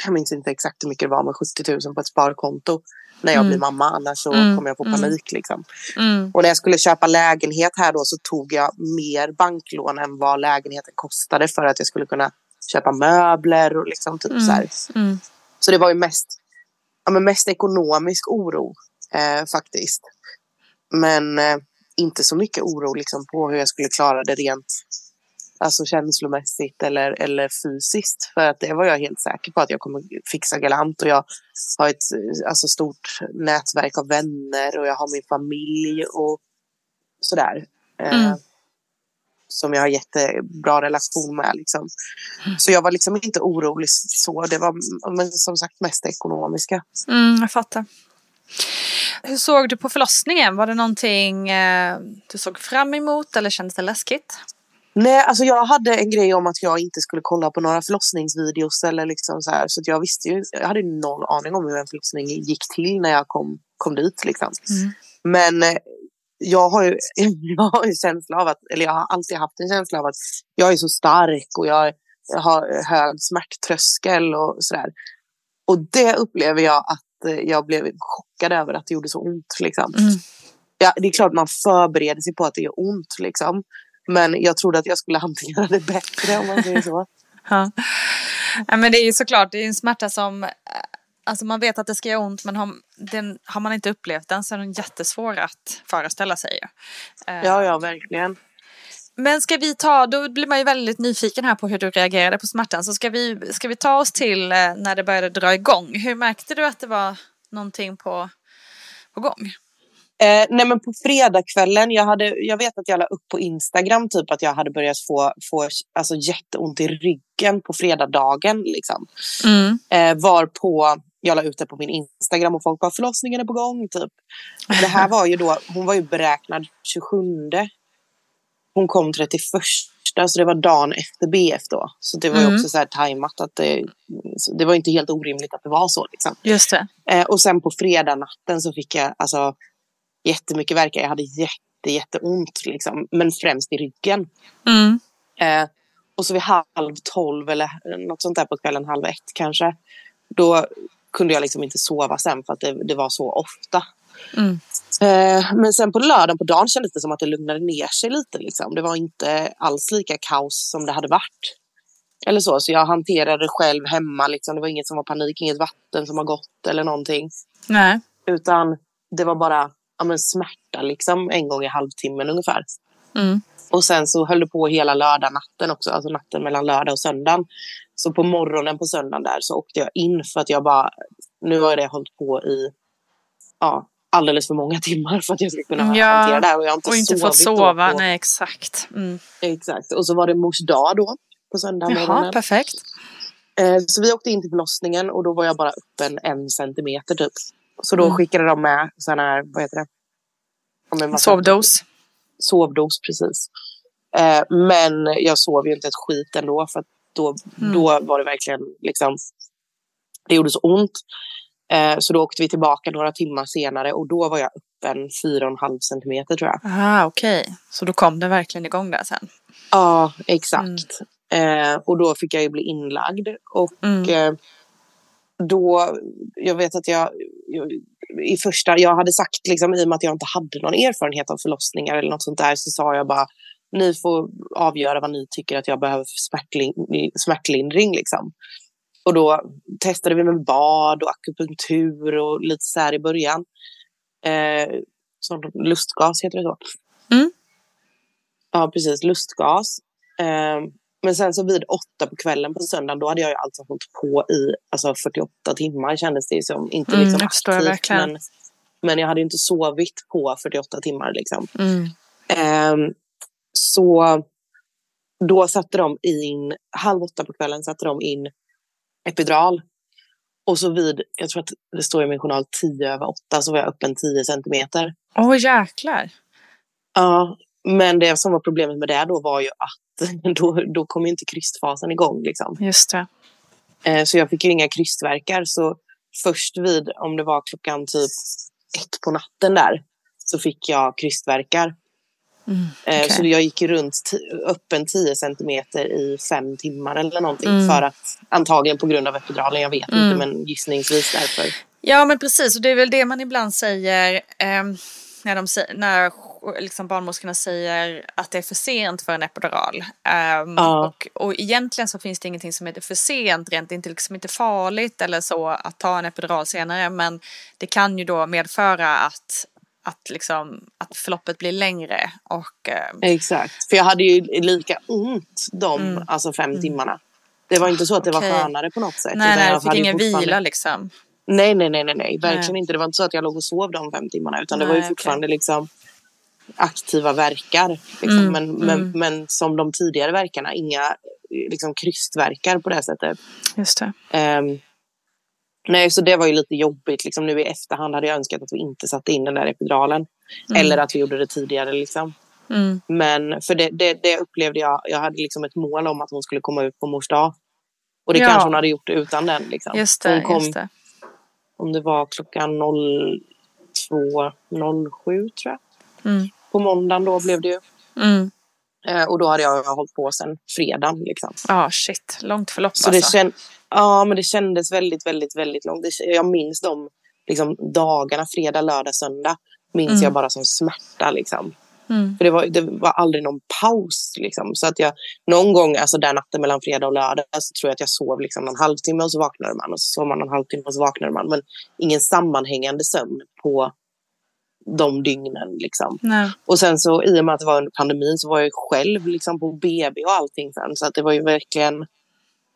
Speaker 1: jag minns inte exakt hur mycket det var, men 70 000 på ett sparkonto. När jag
Speaker 2: Mm.
Speaker 1: blir mamma, annars så
Speaker 2: Mm.
Speaker 1: kommer jag få
Speaker 2: Mm.
Speaker 1: panik. Liksom.
Speaker 2: Mm.
Speaker 1: Och när jag skulle köpa lägenhet här då så tog jag mer banklån än vad lägenheten kostade. För att jag skulle kunna köpa möbler och liksom typ så här.
Speaker 2: Mm.
Speaker 1: Så det var ju mest, ja, men mest ekonomisk oro eh, faktiskt. Men eh, inte så mycket oro liksom, på hur jag skulle klara det rent alltså, känslomässigt eller, eller fysiskt. För att det var jag helt säker på att jag kommer fixa galant. Och jag har ett eh, alltså, stort nätverk av vänner och jag har min familj och sådär. Eh,
Speaker 2: Mm.
Speaker 1: Som jag har jättebra relation med. Liksom. Så jag var liksom inte orolig så. Det var men som sagt mest det ekonomiska.
Speaker 2: Mm, jag fattar. Hur såg du på förlossningen? Var det någonting eh, du såg fram emot eller kändes det läskigt?
Speaker 1: Nej, alltså jag hade en grej om att jag inte skulle kolla på några förlossningsvideos eller liksom så här. Så att jag visste ju, jag hade ju noll aning om hur en förlossning gick till när jag kom, kom dit liksom.
Speaker 2: Mm.
Speaker 1: Men eh, jag har ju jag har en känsla av att, eller jag har alltid haft en känsla av att jag är så stark och jag har hög smärttröskel och sådär. Och det upplever jag att eh, jag blev chockad över att det gjorde så ont liksom.
Speaker 2: Mm.
Speaker 1: Ja, det är klart man förbereder sig på att det gör ont liksom. Men jag trodde att jag skulle hantera det bättre om man säger så.
Speaker 2: Ja. ja, men det är ju såklart, det är en smärta som, eh, alltså man vet att det ska göra ont men har, den, har man inte upplevt den så är den jättesvår att föreställa sig. Eh,
Speaker 1: Ja, ja, verkligen.
Speaker 2: Men ska vi ta, då blir man ju väldigt nyfiken här på hur du reagerade på smärtan. Så ska vi, ska vi ta oss till eh, när det började dra igång. Hur märkte du att det var någonting på, på gång?
Speaker 1: Eh, nej men på fredagskvällen, jag, hade, jag vet att jag la upp på Instagram typ att jag hade börjat få, få alltså, jätteont i ryggen på fredagsdagen. Liksom.
Speaker 2: Mm.
Speaker 1: Eh, var på, jag la ut det på min Instagram och folk bara förlossningen är på gång typ. Det här var ju då, hon var ju beräknad 27. Hon kom 31 så det var dagen efter BF då. Så det var ju
Speaker 2: Mm.
Speaker 1: också så här tajmat att det, det var inte helt orimligt att det var så liksom.
Speaker 2: Just det.
Speaker 1: Eh, och sen på fredag natten så fick jag alltså jättemycket värk. Jag hade jätte, jätteont liksom. Men främst i ryggen.
Speaker 2: Mm.
Speaker 1: Eh, och så vid halv tolv eller något sånt där på kvällen, halv ett kanske. Då kunde jag liksom inte sova sen för att det, det var så ofta.
Speaker 2: Mm.
Speaker 1: Eh, men sen på lördagen på dagen kändes det som att det lugnade ner sig lite. Liksom. Det var inte alls lika kaos som det hade varit. Eller så, så jag hanterade det själv hemma. Liksom. Det var inget som var panik, inget vatten som har gått eller någonting.
Speaker 2: Nej.
Speaker 1: Utan det var bara ja, men smärta liksom, en gång i halvtimmen ungefär.
Speaker 2: Mm.
Speaker 1: Och sen så höll det på hela lördag natten också, alltså natten mellan lördag och söndagen. Så på morgonen på söndagen där så åkte jag in för att jag bara, nu har det hållit på i ja, alldeles för många timmar för att jag ska kunna
Speaker 2: Ja,
Speaker 1: hantera det här. Och jag har inte,
Speaker 2: Och inte fått sova.
Speaker 1: på-
Speaker 2: Nej, exakt. Mm.
Speaker 1: Exakt. Och så var det mors dag då på söndag
Speaker 2: Jaha,
Speaker 1: morgonen.
Speaker 2: perfekt.
Speaker 1: Eh, så vi åkte in till förlossningen och då var jag bara öppen en centimeter typ. Så då
Speaker 2: Mm.
Speaker 1: skickade de med sån här, vad heter det? Ja,
Speaker 2: Sovdos.
Speaker 1: Sovdos, precis. Eh, men jag sov ju inte ett skit ändå för då,
Speaker 2: Mm.
Speaker 1: då var det verkligen liksom, det gjorde så ont. Eh, så då åkte vi tillbaka några timmar senare och då var jag öppen 4,5 centimeter tror jag.
Speaker 2: Ah, okej. Så då kom det verkligen igång där sen.
Speaker 1: Ja, exakt. Eh, och då fick jag ju bli inlagd. Och
Speaker 2: Mm.
Speaker 1: Då, jag vet att jag, jag i första, jag hade sagt liksom i och med att jag inte hade någon erfarenhet av förlossningar eller något sånt där så sa jag bara ni får avgöra vad ni tycker att jag behöver för smärtlin, smärtlindring liksom. Och då testade vi med bad och akupunktur och lite så här i början. Eh, sån lustgas heter det så.
Speaker 2: Mm.
Speaker 1: Ja, precis. Lustgas. Eh, men sen så vid åtta på kvällen på söndagen, då hade jag ju alltså hållit på i alltså 48 timmar kändes det som. Inte
Speaker 2: Mm,
Speaker 1: liksom
Speaker 2: jag
Speaker 1: aktivt,
Speaker 2: verkligen.
Speaker 1: men, men jag hade ju inte sovit på 48 timmar liksom.
Speaker 2: Mm.
Speaker 1: Ehm, så då satte de in, halv åtta på kvällen satte de in epidural. Och så vid, jag tror att det står i min journal 10 över 8 så var jag öppen 10 centimeter.
Speaker 2: Åh jäklar.
Speaker 1: Ja, men det som var problemet med det då var ju att då, då kom ju inte krystfasen igång. Liksom.
Speaker 2: Just det.
Speaker 1: Eh, så jag fick ju inga krystverkar. Så först vid, om det var klockan typ ett på natten där, så fick jag krystverkar.
Speaker 2: Mm,
Speaker 1: Eh,
Speaker 2: okej.
Speaker 1: Så jag gick runt öppen 10 centimeter i fem timmar eller någonting.
Speaker 2: Mm.
Speaker 1: För att, antagligen på grund av epiduralen, jag vet
Speaker 2: Mm.
Speaker 1: inte, men gissningsvis därför.
Speaker 2: Ja men precis och det är väl det man ibland säger ehm, när, de, när liksom barnmorskorna säger att det är för sent för en epidural. Ehm,
Speaker 1: Ja.
Speaker 2: och, och egentligen så finns det ingenting som heter för sent, rent det är inte, liksom inte farligt eller så att ta en epidural senare men det kan ju då medföra att, att, liksom, att förloppet blir längre och ehm,
Speaker 1: Exakt. För jag hade ju lika ont de
Speaker 2: Mm.
Speaker 1: alltså fem timmarna. Det var inte så att det
Speaker 2: Okej.
Speaker 1: var skönare på något sätt.
Speaker 2: nej, nej,
Speaker 1: jag
Speaker 2: fick ingen
Speaker 1: fortfarande-
Speaker 2: vila liksom.
Speaker 1: Nej, nej, nej, nej, nej. verkligen
Speaker 2: Nej.
Speaker 1: inte. Det var inte så att jag låg och sov de fem timmarna. Utan det
Speaker 2: Nej,
Speaker 1: var ju fortfarande liksom aktiva verkar. Liksom.
Speaker 2: Mm,
Speaker 1: men, men,
Speaker 2: mm.
Speaker 1: men som de tidigare verkarna, inga liksom, krystverkar på det sättet.
Speaker 2: Just det.
Speaker 1: Ehm, nej, så det var ju lite jobbigt. Liksom, nu i efterhand hade jag önskat att vi inte satte in den där epiduralen. Eller att vi gjorde det tidigare. Liksom.
Speaker 2: Mm.
Speaker 1: Men för det, det, det upplevde jag. Jag hade liksom ett mål om att hon skulle komma ut på mors dag. Och det
Speaker 2: Ja.
Speaker 1: kanske hon hade gjort utan den. Liksom.
Speaker 2: Just
Speaker 1: Hon
Speaker 2: det,
Speaker 1: kom,
Speaker 2: just det.
Speaker 1: Om det var klockan 02.07 tror jag.
Speaker 2: Mm.
Speaker 1: På måndagen då blev det ju.
Speaker 2: Mm.
Speaker 1: Eh, och då hade jag hållit på sen fredagen. Liksom.
Speaker 2: Ja, shit. Långt förlopp
Speaker 1: Så det,
Speaker 2: alltså.
Speaker 1: känd, ja, men det kändes väldigt, väldigt, väldigt långt. Det, jag minns de liksom, dagarna, fredag, lördag, söndag. Minns
Speaker 2: Mm.
Speaker 1: jag bara som smärta. Liksom.
Speaker 2: Mm.
Speaker 1: För det var, det var aldrig någon paus. Liksom. Så att jag någon gång, alltså den natten mellan fredag och lördag, så tror jag att jag sov liksom en halvtimme och så vaknade man. Och så sov man en halvtimme och så vaknade man. Men ingen sammanhängande sömn på de dygnen. Liksom.
Speaker 2: Nej.
Speaker 1: Och sen så i och med att det var under pandemin så var jag själv liksom, på BB och allting sen. Så att det var ju verkligen,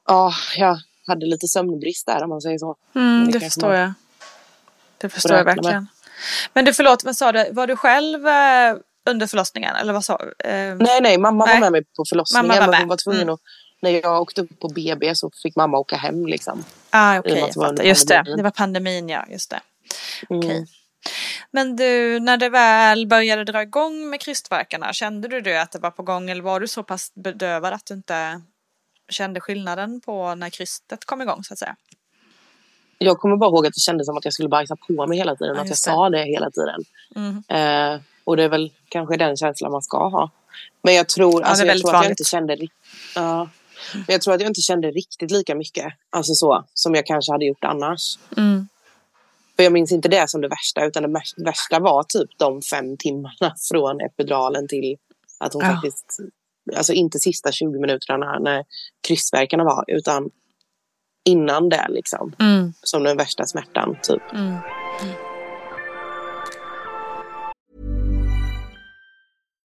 Speaker 1: ja, jag hade lite sömnbrist där om man säger så.
Speaker 2: Mm,
Speaker 1: Det
Speaker 2: det förstår jag. Det förstår jag
Speaker 1: räkna med.
Speaker 2: verkligen. Men du, förlåt, vad sa du? Var du själv eh, under förlossningen? Eller vad sa du? Eh,
Speaker 1: Nej, nej, mamma
Speaker 2: Nej.
Speaker 1: var med mig på förlossningen.
Speaker 2: Mamma var
Speaker 1: men hon var tvungen
Speaker 2: Mm.
Speaker 1: att, när jag åkte upp på BB så fick mamma åka hem liksom.
Speaker 2: ah,
Speaker 1: att
Speaker 2: jag
Speaker 1: var.
Speaker 2: Just det, det var pandemin, ja. Just det.
Speaker 1: Mm.
Speaker 2: Men du, när det väl började dra igång med krystvärkarna, kände du det att det var på gång eller var du så pass bedövad att du inte kände skillnaden på när krystet kom igång så att säga?
Speaker 1: Jag kommer bara ihåg att det kändes som att jag skulle bajsa på mig hela tiden.
Speaker 2: Ja,
Speaker 1: att jag
Speaker 2: det.
Speaker 1: sa det hela tiden.
Speaker 2: Mm.
Speaker 1: Eh, och det är väl kanske den känslan man ska ha. Men jag tror, alltså, jag,
Speaker 2: väldigt
Speaker 1: tror att jag inte kände ri- ja. Men jag tror att jag inte kände riktigt lika mycket. Alltså så, som jag kanske hade gjort annars.
Speaker 2: Mm.
Speaker 1: För jag minns inte det som det värsta. Utan det vär- värsta var typ de fem timmarna från epiduralen till att hon
Speaker 2: Ja.
Speaker 1: faktiskt... Alltså inte sista 20 minuterna när krystvärkarna var. Utan innan det liksom.
Speaker 2: Mm.
Speaker 1: Som den värsta smärtan typ.
Speaker 2: Mm.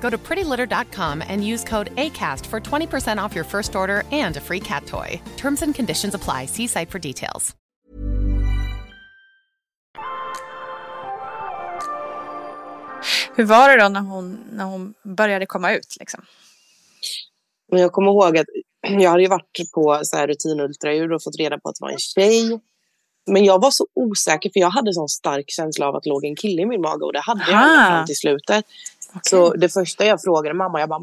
Speaker 5: Go to prettylitter.com and use code ACAST for 20% off your first order and a free cat toy. Terms and conditions apply. See site for details.
Speaker 2: Hur var det då när hon, när hon började komma ut? Liksom?
Speaker 1: Men jag kommer ihåg att jag hade ju varit på så här rutinultraljud och fått reda på att det var en tjej. Men jag var så osäker för jag hade sån stark känsla av att det låg en kille i min mage och det hade jag
Speaker 2: Aha.
Speaker 1: fram till slutet. Så det första jag frågade mamma, jag bara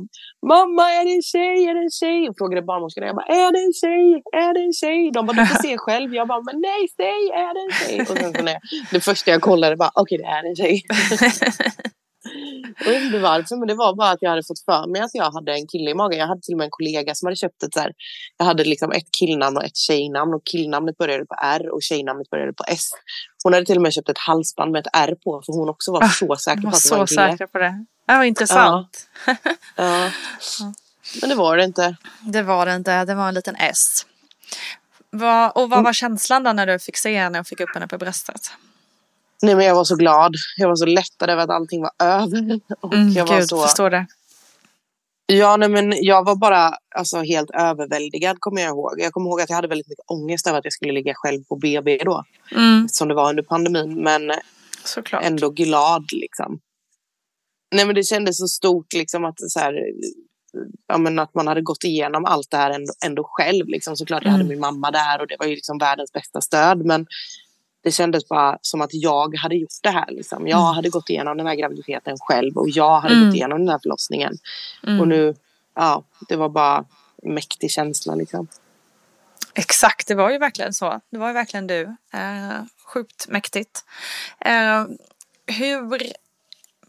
Speaker 1: Mamma är det en tjej, är det en tjej? Och frågade barnmorskorna, jag bara är det en tjej, är det en tjej? De bara du får se själv. Jag bara men nej, säg är det en tjej? Och sen så när jag, det första jag kollade var okej det är en tjej. Jag vet inte varför, men det var bara att jag hade fått för mig att jag hade en kille i magen. Jag hade till och med en kollega som hade köpt ett så här. Jag hade liksom ett killnamn och ett tjejnamn och killnamnet började på R och tjejnamnet började på S. Hon hade till och med köpt ett halsband med ett R på för hon också var
Speaker 2: Ah,
Speaker 1: så säker på att det var en
Speaker 2: så
Speaker 1: kille.
Speaker 2: på det. Ja, vad intressant.
Speaker 1: Ja. Men det var det inte.
Speaker 2: Det var det inte. Det var en liten S. Och vad var känslan då när du fick se henne och fick upp henne på bröstet?
Speaker 1: Nej, men jag var så glad. Jag var så lättad över att allting var över. Och
Speaker 2: Mm,
Speaker 1: jag var
Speaker 2: Gud,
Speaker 1: så...
Speaker 2: förstår det.
Speaker 1: Ja, nej, men jag var bara alltså, helt överväldigad kommer jag ihåg. Jag kommer ihåg att jag hade väldigt mycket ångest över att jag skulle ligga själv på BB då.
Speaker 2: Mm,
Speaker 1: Som det var under pandemin. Men
Speaker 2: såklart.
Speaker 1: ändå glad liksom. Nej men det kändes så stort liksom att så här, ja, men att man hade gått igenom allt det här ändå, ändå själv. Liksom. Såklart jag hade
Speaker 2: Mm.
Speaker 1: min mamma där och det var ju liksom världens bästa stöd. Men det kändes bara som att jag hade gjort det här. Liksom. Jag hade gått igenom den här graviditeten själv och jag hade
Speaker 2: Mm.
Speaker 1: gått igenom den här förlossningen.
Speaker 2: Mm.
Speaker 1: Och nu, ja, det var bara en mäktig känsla liksom.
Speaker 2: Exakt, det var ju verkligen så. Det var ju verkligen du. Eh, sjukt mäktigt. Eh, hur...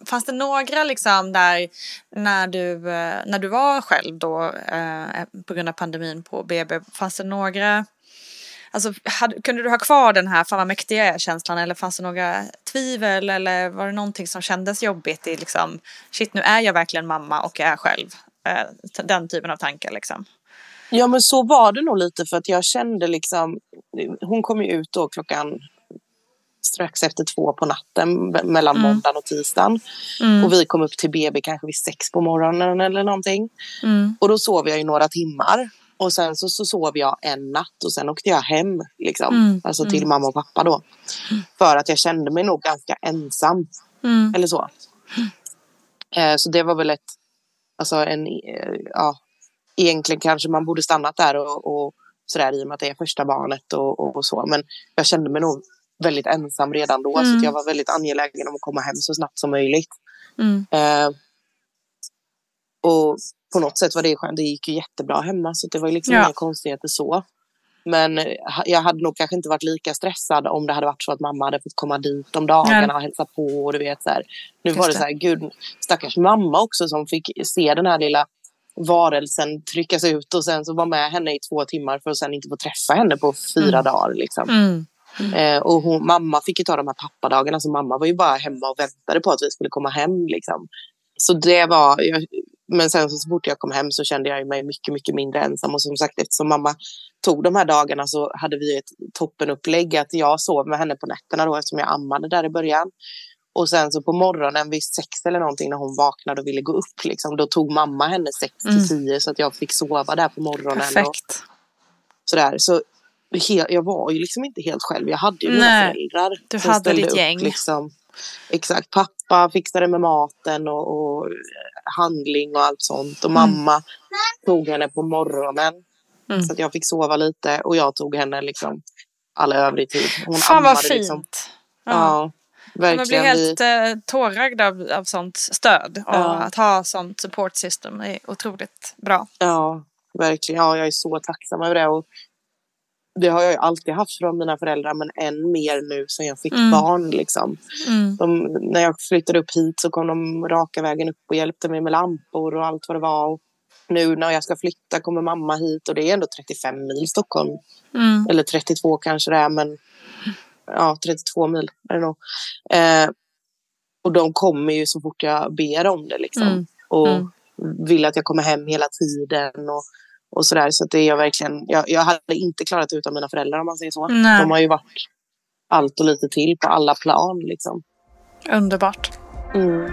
Speaker 2: Fanns det några liksom där när du, eh, när du var själv då eh, på grund av pandemin på BB, fanns det några Alltså, hade, kunde du ha kvar den här fan vad mäktig jag är känslan eller fanns det några tvivel eller var det någonting som kändes jobbigt i liksom shit nu är jag verkligen mamma och jag är själv. Eh, den typen av tankar liksom.
Speaker 1: Ja men så var det nog lite för att jag kände liksom, hon kom ju ut då klockan strax efter två på natten me- mellan
Speaker 2: Mm.
Speaker 1: måndagen och tisdagen.
Speaker 2: Mm.
Speaker 1: Och vi kom upp till BB kanske vid sex på morgonen eller någonting.
Speaker 2: Mm.
Speaker 1: Och då sov jag i några timmar. Och sen så, så sov jag en natt och sen åkte jag hem. Liksom.
Speaker 2: Mm,
Speaker 1: Alltså till
Speaker 2: mm.
Speaker 1: mamma och pappa då. För att jag kände mig nog ganska ensam.
Speaker 2: Mm.
Speaker 1: Eller så. Eh, så det var väl ett, alltså en, eh, ja, egentligen kanske man borde stannat där och, och sådär i och med att det är första barnet och, och, och så. Men jag kände mig nog väldigt ensam redan då. Så
Speaker 2: Mm.
Speaker 1: att jag var väldigt angelägen om att komma hem så snabbt som möjligt.
Speaker 2: Mm.
Speaker 1: Eh, och på något sätt var det skönt. Det gick ju jättebra hemma så det var ju liksom
Speaker 2: Ja.
Speaker 1: inga konstigheter så. Men eh, jag hade nog kanske inte varit lika stressad om det hade varit så att mamma hade fått komma dit om dagarna och hälsa på. Och du vet, så här. Nu
Speaker 2: Just
Speaker 1: var det så här, gud, stackars mamma också som fick se den här lilla varelsen tryckas ut och sen så var med henne i två timmar för att sen inte få träffa henne på fyra
Speaker 2: Mm.
Speaker 1: dagar. Liksom.
Speaker 2: Mm.
Speaker 1: Eh, och hon, mamma fick ju ta de här pappadagarna, så mamma var ju bara hemma och väntade på att vi skulle komma hem. Liksom. Så det var, jag, men sen så, så fort jag kom hem så kände jag mig mycket, mycket mindre ensam. Och som sagt, eftersom mamma tog de här dagarna så hade vi ett toppenupplägg att jag sov med henne på nätterna då eftersom jag ammade där i början. Och sen så på morgonen vid sex eller någonting när hon vaknade och ville gå upp, liksom, då tog mamma henne sex till
Speaker 2: Mm.
Speaker 1: tio så att jag fick sova där på morgonen. Och,
Speaker 2: Perfekt.
Speaker 1: sådär. Så jag var ju liksom inte helt själv. Jag hade ju mina
Speaker 2: Nej,
Speaker 1: föräldrar.
Speaker 2: du hade ditt
Speaker 1: upp,
Speaker 2: gäng.
Speaker 1: Liksom. Exakt. Pappa fixade med maten och, och handling och allt sånt. Och mamma tog henne på morgonen.
Speaker 2: Mm.
Speaker 1: Så att jag fick sova lite. Och jag tog henne liksom all övrig tid. Hon
Speaker 2: Fan vad
Speaker 1: ammade
Speaker 2: fint.
Speaker 1: Liksom.
Speaker 2: Ja.
Speaker 1: Ja,
Speaker 2: Man
Speaker 1: verkligen.
Speaker 2: blir
Speaker 1: Vi-
Speaker 2: helt eh, tårögd av, av sånt stöd. Och
Speaker 1: Ja.
Speaker 2: att ha sånt support system är otroligt bra.
Speaker 1: Ja, verkligen. Ja, jag är så tacksam över det. Och det har jag ju alltid haft från mina föräldrar, men än mer nu sen jag fick
Speaker 2: Mm.
Speaker 1: barn. Liksom.
Speaker 2: Mm.
Speaker 1: De, när jag flyttade upp hit så kom de raka vägen upp och hjälpte mig med lampor och allt vad det var. Och nu när jag ska flytta kommer mamma hit och det är ändå 35 mil Stockholm.
Speaker 2: Mm.
Speaker 1: Eller 32 kanske det är, men ja, 32 mil är det nog. Eh, och de kommer ju så fort jag ber om det liksom.
Speaker 2: Mm.
Speaker 1: Och
Speaker 2: Mm.
Speaker 1: vill att jag kommer hem hela tiden och, och sådär. Så att det är jag verkligen, jag, jag hade inte klarat det utan mina föräldrar om man säger så.
Speaker 2: Nej.
Speaker 1: De har ju varit allt och lite till på alla plan liksom.
Speaker 2: Underbart.
Speaker 1: Mm.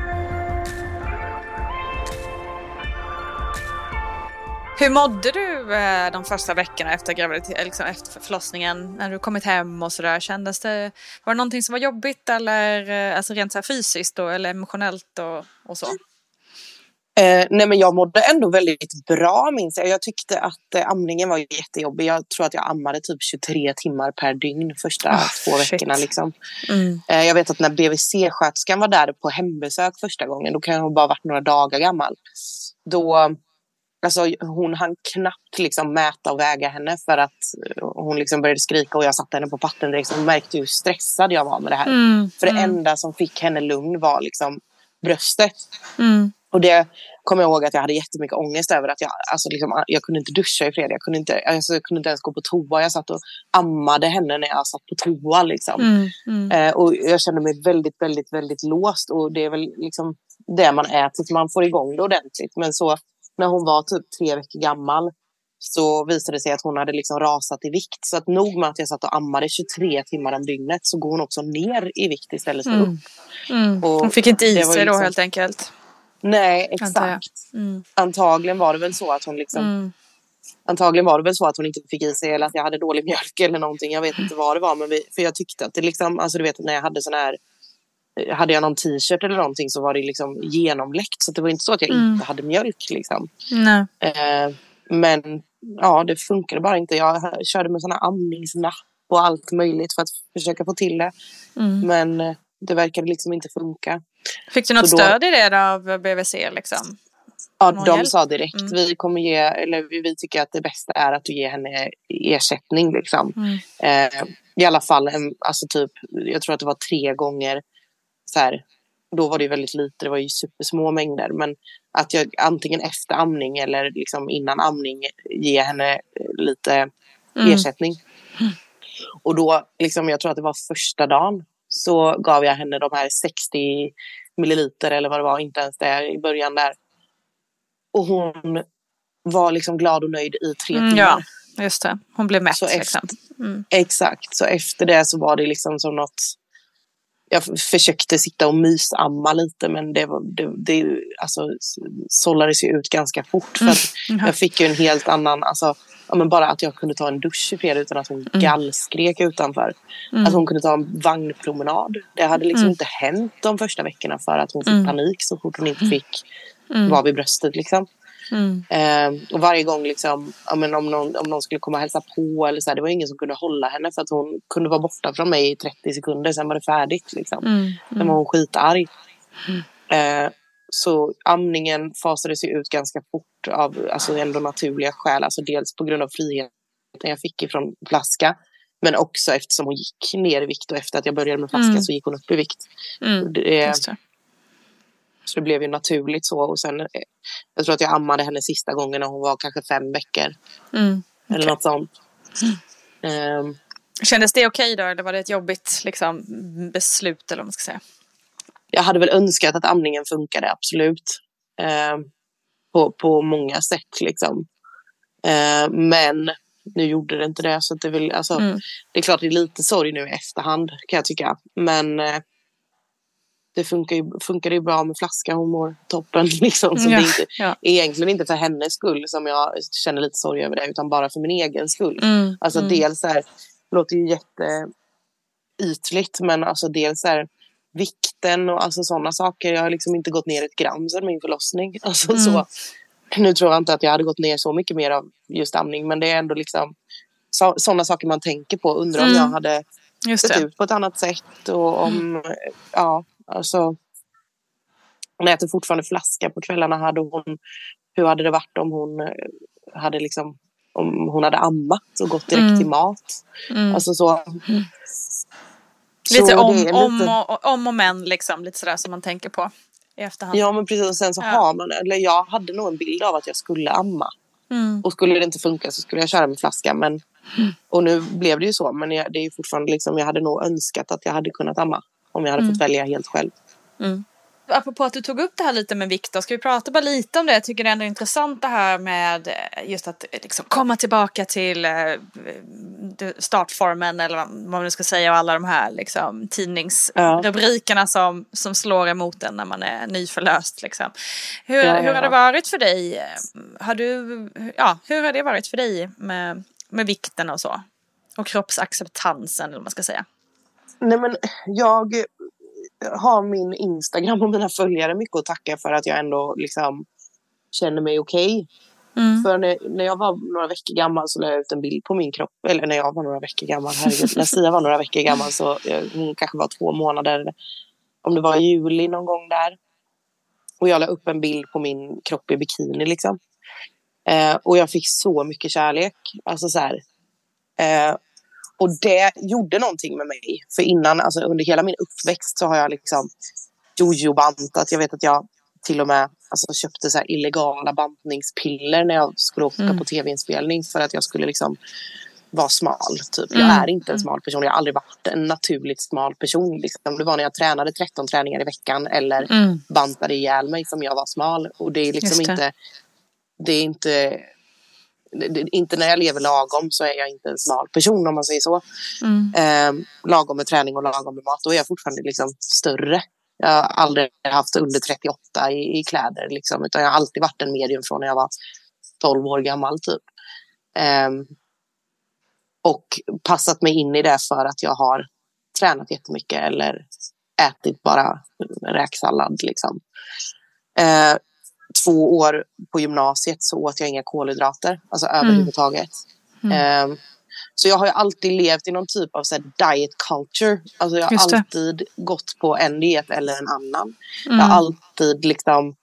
Speaker 2: Hur mådde du eh, de första veckorna efter, graviditet, liksom efter förlossningen? När du kommit hem och sådär. Kändes det, var det någonting som var jobbigt eller eh, alltså rent så fysiskt då, eller emotionellt och, och så?
Speaker 1: Eh, nej men jag mådde ändå väldigt bra minns jag. Jag tyckte att eh, amningen var jättejobbig. Jag tror att jag ammade typ 23 timmar per dygn första
Speaker 2: Ah,
Speaker 1: två
Speaker 2: shit.
Speaker 1: veckorna. Liksom.
Speaker 2: Mm.
Speaker 1: Eh, jag vet att när BVC-sköterskan var där på hembesök första gången, då kan ha bara varit några dagar gammal. Då, alltså hon hann knappt liksom mäta och väga henne för att eh, hon liksom började skrika och jag satte henne på patten direkt. Hon märkte hur stressad jag var med det här.
Speaker 2: Mm.
Speaker 1: För det
Speaker 2: mm.
Speaker 1: enda som fick henne lugn var liksom bröstet.
Speaker 2: Mm.
Speaker 1: Och det kommer jag ihåg att jag hade jättemycket ångest över. att Jag, alltså liksom, jag kunde inte duscha i fred. Jag kunde inte, alltså, jag kunde inte ens gå på toa. Jag satt och ammade henne när jag satt på toa. Liksom.
Speaker 2: Mm. Mm.
Speaker 1: Eh, och jag kände mig väldigt, väldigt, väldigt låst. Och det är väl liksom det man tills man får igång det ordentligt. Men så när hon var typ tre veckor gammal så visade det sig att hon hade liksom rasat i vikt. Så att nog med att jag satt och ammade 23 timmar om dygnet så går hon också ner i vikt istället för upp.
Speaker 2: Mm. Mm. Hon fick inte i sig
Speaker 1: ju
Speaker 2: då
Speaker 1: liksom-
Speaker 2: helt enkelt.
Speaker 1: Nej, exakt.
Speaker 2: Mm.
Speaker 1: Antagligen var det väl så att hon liksom
Speaker 2: Mm.
Speaker 1: Antagligen var det väl så att hon inte fick i sig eller att jag hade dålig mjölk eller någonting. Jag vet inte vad det var. Men vi, för jag tyckte att det liksom, alltså du vet när jag hade sån här, hade jag någon t-shirt eller någonting så var det liksom genomläckt. Så det var inte så att jag
Speaker 2: Mm.
Speaker 1: inte hade mjölk liksom. Eh, men ja, det funkade bara inte. Jag körde med såna amningsnapp och allt möjligt för att försöka få till det.
Speaker 2: Mm.
Speaker 1: Men eh, det verkade liksom inte funka.
Speaker 2: Fick du något
Speaker 1: då-
Speaker 2: stöd i det av BVC liksom?
Speaker 1: Ja,
Speaker 2: Någon
Speaker 1: de
Speaker 2: hjälp?
Speaker 1: sa direkt,
Speaker 2: Mm.
Speaker 1: vi kommer ge, eller vi, vi tycker att det bästa är att du ger henne ersättning liksom.
Speaker 2: Mm.
Speaker 1: Eh, I alla fall, en, alltså typ, jag tror att det var tre gånger så här. Då var det väldigt lite, det var ju supersmå mängder. Men att jag antingen efter amning eller liksom innan amning ge henne eh, lite
Speaker 2: Mm.
Speaker 1: ersättning. Och då, liksom, jag tror att det var första dagen, så gav jag henne de här 60 milliliter eller vad det var, inte ens det i början där. Och hon var liksom glad och nöjd i tre
Speaker 2: Mm,
Speaker 1: timmar.
Speaker 2: ja, just det. Hon blev mätt
Speaker 1: Så efter-
Speaker 2: liksom. Mm.
Speaker 1: Exakt, så efter det så var det liksom som något... Jag försökte sitta och mysamma lite men det, var, det, det alltså, sållades ju ut ganska fort. För
Speaker 2: Mhm.
Speaker 1: jag fick ju en helt annan... Alltså, ja, men bara att jag kunde ta en dusch i fred utan att hon gallskrek utanför. Att hon kunde ta en vagnpromenad. Det hade liksom inte hänt de första veckorna för att hon fick panik så fort hon inte fick vara vid bröstet. Liksom. Eh, och varje gång liksom, ja, men om, någon, om någon skulle komma och hälsa på eller så här, det var ingen som kunde hålla henne för att hon kunde vara borta från mig i 30 sekunder, sen var det färdigt. Liksom. Sen var hon skitarg. Eh, så amningen fasades ju ut ganska fort av alltså ändå naturliga skäl. Alltså dels på grund av friheten jag fick ifrån flaska. Men också eftersom hon gick ner i vikt och efter att jag började med flaska så gick hon upp i vikt.
Speaker 2: Mm.
Speaker 1: Det,
Speaker 2: det.
Speaker 1: så det blev ju naturligt så. Och sen, eh, jag tror att jag ammade henne sista gången när hon var kanske fem veckor.
Speaker 2: Mm.
Speaker 1: Eller något sånt. Ehm,
Speaker 2: Kändes det okej då eller var det ett jobbigt liksom, beslut eller vad man ska säga?
Speaker 1: Jag hade väl önskat att amningen funkade, absolut. Ehm, på, på många sätt liksom. Ehm, men nu gjorde det inte det. Så det, vill, alltså,
Speaker 2: Mm.
Speaker 1: det är klart det är lite sorg nu i efterhand kan jag tycka. Men eh, det funkar ju, funkar ju bra med flaska. Hon mår toppen. Liksom. Så
Speaker 2: Ja,
Speaker 1: det är inte,
Speaker 2: ja.
Speaker 1: egentligen inte för hennes skull som jag känner lite sorg över det. Utan bara för min egen skull.
Speaker 2: Mm.
Speaker 1: Alltså
Speaker 2: mm.
Speaker 1: dels här, det låter ju jätteytligt. Men alltså dels här, vikten och alltså sådana saker. Jag har liksom inte gått ner ett gram sedan min förlossning. Alltså,
Speaker 2: Mm.
Speaker 1: så, nu tror jag inte att jag hade gått ner så mycket mer av just amning. Men det är ändå liksom så, sådana saker man tänker på. Undrar om
Speaker 2: Mm.
Speaker 1: jag hade
Speaker 2: Just
Speaker 1: sett
Speaker 2: det.
Speaker 1: ut på ett annat sätt. Och om, ja, alltså. Hon äter fortfarande flaska på kvällarna. Hade hon, hur hade det varit om hon eh, hade liksom om hon hade ammat och gått direkt
Speaker 2: Mm.
Speaker 1: till mat.
Speaker 2: Mm.
Speaker 1: Alltså så.
Speaker 2: Lite om,
Speaker 1: är
Speaker 2: om,
Speaker 1: lite-
Speaker 2: och, om och men liksom, lite sådär som man tänker på i efterhand.
Speaker 1: Ja men precis och sen så
Speaker 2: Ja.
Speaker 1: har man, eller jag hade nog en bild av att jag skulle amma.
Speaker 2: Mm.
Speaker 1: Och skulle det inte funka så skulle jag köra med flaska. Men, Och nu blev det ju så. Men jag, det är ju fortfarande liksom, jag hade nog önskat att jag hade kunnat amma. Om jag hade
Speaker 2: Mm.
Speaker 1: fått välja helt själv.
Speaker 2: Apropå att du tog upp det här lite med Viktor, ska vi prata bara lite om det? Jag tycker det är ändå intressant det här med eh, just att eh, liksom komma tillbaka till eh, startformen eller vad man nu ska säga och alla de här liksom, tidningsrubrikerna som, som slår emot en när man är nyförlöst. Liksom. Hur,
Speaker 1: Ja, ja,
Speaker 2: hur har det
Speaker 1: ja.
Speaker 2: varit för dig? Har du, ja, hur har det varit för dig med, med vikten och så? Och kroppsacceptansen eller vad man ska säga.
Speaker 1: Nej men jag har min Instagram och mina följare mycket att tacka för att jag ändå liksom känner mig okej.
Speaker 2: Mm.
Speaker 1: För när, när jag var några veckor gammal så la jag ut en bild på min kropp. Eller när jag var några veckor gammal. Herregud, när Sia var några veckor gammal så eh, hon kanske var två månader. Om det var i juli någon gång där. Och jag la upp en bild på min kropp i bikini liksom. Eh, och jag fick så mycket kärlek. Alltså så här. Eh, och det gjorde någonting med mig. För innan, alltså under hela min uppväxt så har jag liksom jojo-bantat. Jag vet att jag till och med alltså, köpte så här illegala bantningspiller när jag skulle åka
Speaker 2: Mm.
Speaker 1: på tv-inspelning för att jag skulle liksom vara smal. Typ. Jag
Speaker 2: Mm.
Speaker 1: är inte en smal person. Jag har aldrig varit en naturligt smal person. Liksom. Det var när jag tränade 13 träningar i veckan eller
Speaker 2: Mm.
Speaker 1: bantade ihjäl mig som jag var smal. Och det är liksom
Speaker 2: det.
Speaker 1: inte... Det är inte... Inte när jag lever lagom så är jag inte en smal person om man säger så.
Speaker 2: Mm.
Speaker 1: Eh, lagom med träning och lagom med mat. Då är jag fortfarande liksom större. Jag har aldrig haft under 38 i, i kläder. Liksom, utan jag har alltid varit en medium från när jag var 12 år gammal. typ. Ehm, och passat mig in i det för att jag har tränat jättemycket eller ätit bara räksallad. Liksom. Eh, två år på gymnasiet så åt jag inga kolhydrater, alltså överhuvudtaget. Ehm, så jag har ju alltid levt i någon typ av så diet culture. Alltså jag har alltid gått på en diet eller en annan.
Speaker 2: Mm.
Speaker 1: Jag har alltid liksom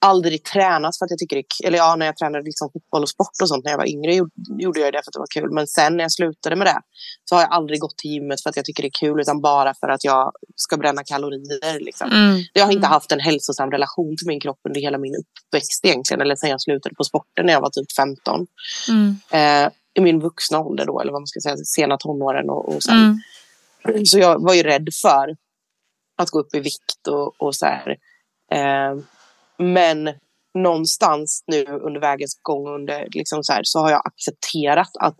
Speaker 1: aldrig tränat för att jag tycker det. Eller ja, när jag tränade liksom fotboll och sport och sånt när jag var yngre gjorde, gjorde jag det för att det var kul. Men sen när jag slutade med det så har jag aldrig gått till gymmet för att jag tycker det är kul utan bara för att jag ska bränna kalorier. Liksom.
Speaker 2: Mm.
Speaker 1: Jag har inte haft en hälsosam relation till min kropp under hela min uppväxt egentligen. Eller sen jag slutade på sporten när jag var typ 15.
Speaker 2: Mm.
Speaker 1: Eh, I min vuxna ålder då, eller vad man ska säga, sena tonåren och, och sen.
Speaker 2: Mm.
Speaker 1: Så jag var ju rädd för att gå upp i vikt och, och så här. Eh, men någonstans nu under vägens gång under, liksom så, här, så har jag accepterat att